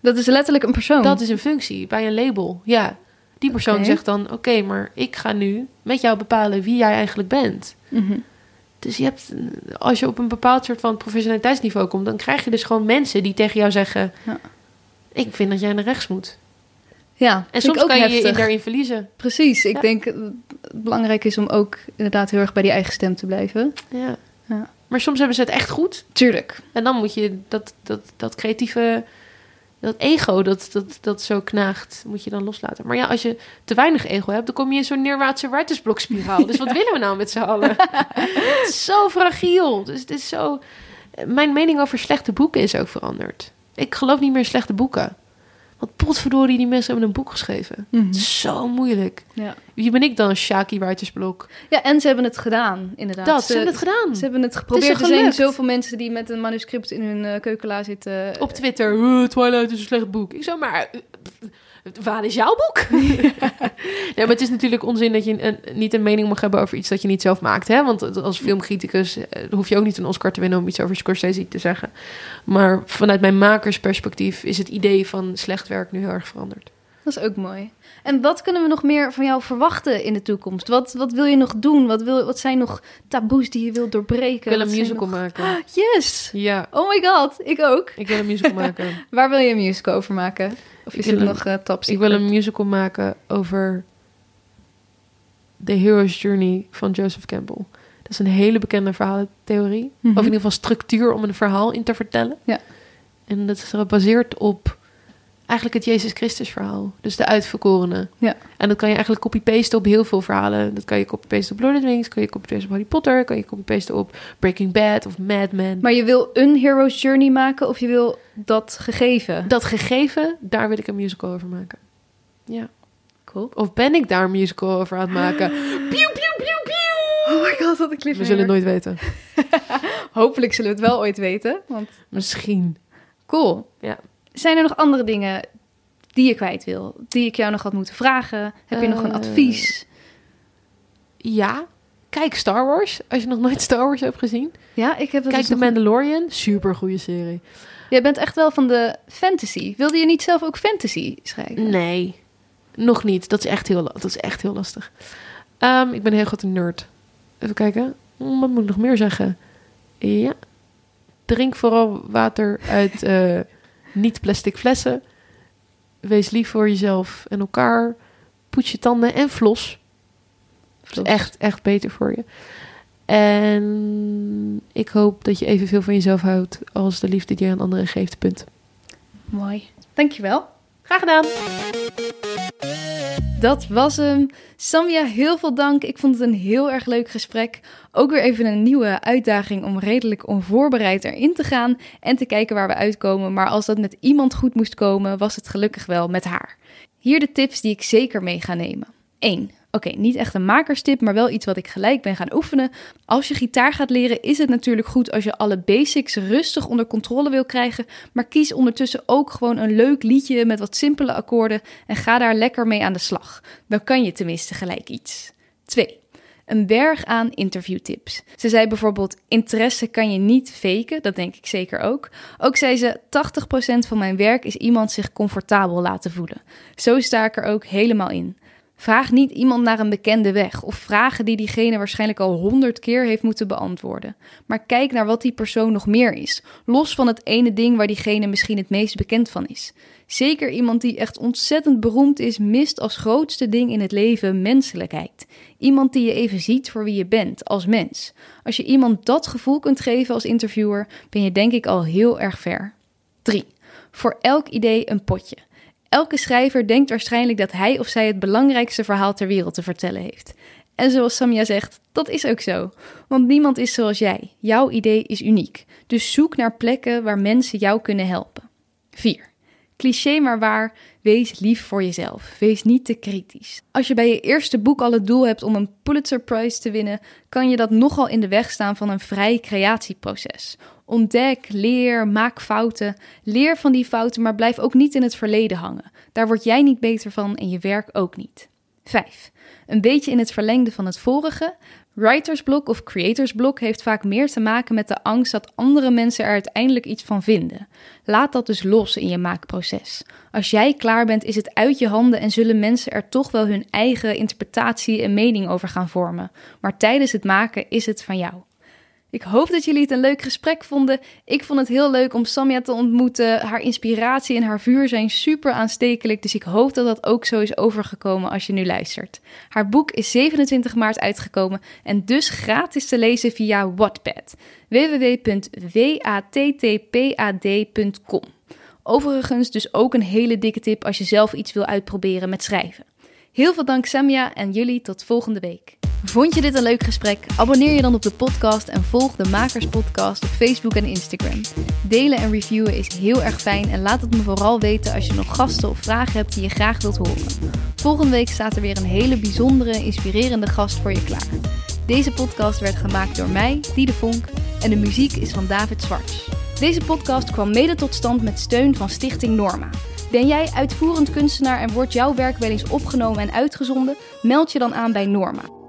Dat is letterlijk een persoon. Dat is een functie bij een label. Ja, die persoon zegt dan: Oké, maar ik ga nu met jou bepalen wie jij eigenlijk bent. Mhm. Dus je hebt, als je op een bepaald soort van professionaliteitsniveau komt, dan krijg je dus gewoon mensen die tegen jou zeggen: Ja. Ik vind dat jij naar rechts moet. Ja, En soms kan je je daarin verliezen. Precies, ik Ja. denk het belangrijk is om ook inderdaad heel erg bij die eigen stem te blijven. Ja. Ja. Maar soms hebben ze het echt goed. Tuurlijk. En dan moet je dat, dat, dat creatieve, dat ego dat, dat, dat zo knaagt, moet je dan loslaten. Maar ja, als je te weinig ego hebt, dan kom je in zo'n neerwaartse writersblok-spiraal. [laughs] Dus wat willen we nou met z'n allen? het is zo fragiel. Dus het is zo... Mijn mening over slechte boeken is ook veranderd. Ik geloof niet meer in slechte boeken. Want potverdorie, die mensen hebben een boek geschreven. Mhm. Zo moeilijk. Ja. Wie ben ik dan, Shaki Writersblok? ja, en ze hebben het gedaan, inderdaad. Dat, ze hebben het gedaan. Ze hebben het geprobeerd. Het er zijn zoveel mensen die met een manuscript in hun eh, keukenla zitten. Op Twitter, "Uh, Twilight is een slecht boek. Ik zo, maar uh, waar is jouw boek? [laughs] [laughs] nee, maar het is natuurlijk onzin dat je een, niet een mening mag hebben over iets dat je niet zelf maakt. Hè? Want als filmcriticus eh, hoef je ook niet een Oscar te winnen om iets over Scorsese te zeggen. Maar vanuit mijn makersperspectief is het idee van slecht werk nu heel erg veranderd. Dat is ook mooi. En wat kunnen we nog meer van jou verwachten in de toekomst? Wat, wat wil je nog doen? Wat, wil, wat zijn nog taboes die je wilt doorbreken? Ik wil een musical nog- maken. [gasps] Yes! Ja, Oh my god, ik ook. ik wil een musical [laughs] maken. Waar wil je een musical over maken? Of is het een- nog uh, top Ik wil een musical maken over The Hero's Journey van Joseph Campbell. Dat is een hele bekende verhalentheorie. Mhm. Of in ieder geval structuur om een verhaal in te vertellen. Ja. En dat is gebaseerd op eigenlijk het Jezus Christus verhaal. Dus de uitverkorene. Ja. En dat kan je eigenlijk copy-pasten op heel veel verhalen. Dat kan je copy-pasten op Lord of the Rings, kan je copy-pasten op Harry Potter, kan je copy-pasten op Breaking Bad of Mad Men. Maar je wil een hero's journey maken of je wil dat gegeven? dat gegeven, daar wil ik een musical over maken. Ja. Cool. Of ben ik daar een musical over aan het maken? [gasps] Piu, piu, piu, piu. Oh my god, wat een We cliffhanger. zullen het nooit weten. [laughs] Hopelijk zullen we het wel ooit weten. Want Misschien. cool. Ja. Zijn er nog andere dingen die je kwijt wil? Die ik jou nog had moeten vragen? Heb je nog een Eh, advies? Ja. Kijk Star Wars. Als je nog nooit [laughs] Star Wars hebt gezien. Ja, ik heb Kijk dus The nog- Mandalorian. Super goede serie. Jij bent echt wel van de fantasy. Wilde je niet zelf ook fantasy schrijven? Nee. Nog niet. Dat is echt heel, dat is echt heel lastig. Ehm, ik ben een heel grote nerd. Even kijken. hm, wat moet ik nog meer zeggen? Ja, drink vooral water uit uh, niet-plastic flessen. Wees lief voor jezelf en elkaar. Poets je tanden en flos. Dat is echt, echt beter voor je. En ik hoop dat je evenveel van jezelf houdt als de liefde die je aan anderen geeft. Punt. Mooi. Dankjewel. Graag gedaan. Dat was hem. Samia, heel veel dank. Ik vond het een heel erg leuk gesprek. Ook weer even een nieuwe uitdaging om redelijk onvoorbereid erin te gaan en te kijken waar we uitkomen. Maar als dat met iemand goed moest komen, was het gelukkig wel met haar. Hier de tips die ik zeker mee ga nemen. 1. Oké, niet echt een makerstip, maar wel iets wat ik gelijk ben gaan oefenen. Als je gitaar gaat leren, is het natuurlijk goed als je alle basics rustig onder controle wil krijgen. Maar kies ondertussen ook gewoon een leuk liedje met wat simpele akkoorden en ga daar lekker mee aan de slag. Dan kan je tenminste gelijk iets. 2 een berg aan interviewtips. Ze zei bijvoorbeeld: interesse kan je niet faken, dat denk ik zeker ook. Ook zei ze: 80% van mijn werk is iemand zich comfortabel laten voelen. Zo sta ik er ook helemaal in. Vraag niet iemand naar een bekende weg of vragen die diegene waarschijnlijk al honderd keer heeft moeten beantwoorden. Maar kijk naar wat die persoon nog meer is, los van het ene ding waar diegene misschien het meest bekend van is. Zeker iemand die echt ontzettend beroemd is, mist als grootste ding in het leven menselijkheid. Iemand die je even ziet voor wie je bent als mens. Als je iemand dat gevoel kunt geven als interviewer, ben je denk ik al heel erg ver. 3. Voor elk idee een potje. Elke schrijver denkt waarschijnlijk dat hij of zij het belangrijkste verhaal ter wereld te vertellen heeft. En zoals Samia zegt, dat is ook zo. Want niemand is zoals jij. Jouw idee is uniek. Dus zoek naar plekken waar mensen jou kunnen helpen. 4. Cliché maar waar, wees lief voor jezelf. Wees niet te kritisch. Als je bij je eerste boek al het doel hebt om een Pulitzer Prize te winnen, kan je dat nogal in de weg staan van een vrij creatieproces. Ontdek, leer, maak fouten. Leer van die fouten, maar blijf ook niet in het verleden hangen. Daar word jij niet beter van en je werk ook niet. 5. Een beetje in het verlengde van het vorige. Writersblok of creatorsblok heeft vaak meer te maken met de angst dat andere mensen er uiteindelijk iets van vinden. Laat dat dus los in je maakproces. Als jij klaar bent, is het uit je handen en zullen mensen er toch wel hun eigen interpretatie en mening over gaan vormen. Maar tijdens het maken is het van jou. Ik hoop dat jullie het een leuk gesprek vonden. Ik vond het heel leuk om Samia te ontmoeten. Haar inspiratie en haar vuur zijn super aanstekelijk. Dus ik hoop dat dat ook zo is overgekomen als je nu luistert. Haar boek is 27 maart uitgekomen en dus gratis te lezen via Wattpad. www.wattpad.com Overigens dus ook een hele dikke tip als je zelf iets wil uitproberen met schrijven. Heel veel dank Samia en jullie tot volgende week. Vond je dit een leuk gesprek? Abonneer je dan op de podcast en volg de Makers Podcast op Facebook en Instagram. Delen en reviewen is heel erg fijn en laat het me vooral weten als je nog gasten of vragen hebt die je graag wilt horen. Volgende week staat er weer een hele bijzondere, inspirerende gast voor je klaar. Deze podcast werd gemaakt door mij, Diede Vonk, en de muziek is van David Zwarts. Deze podcast kwam mede tot stand met steun van Stichting Norma. Ben jij uitvoerend kunstenaar en wordt jouw werk wel eens opgenomen en uitgezonden? Meld je dan aan bij Norma.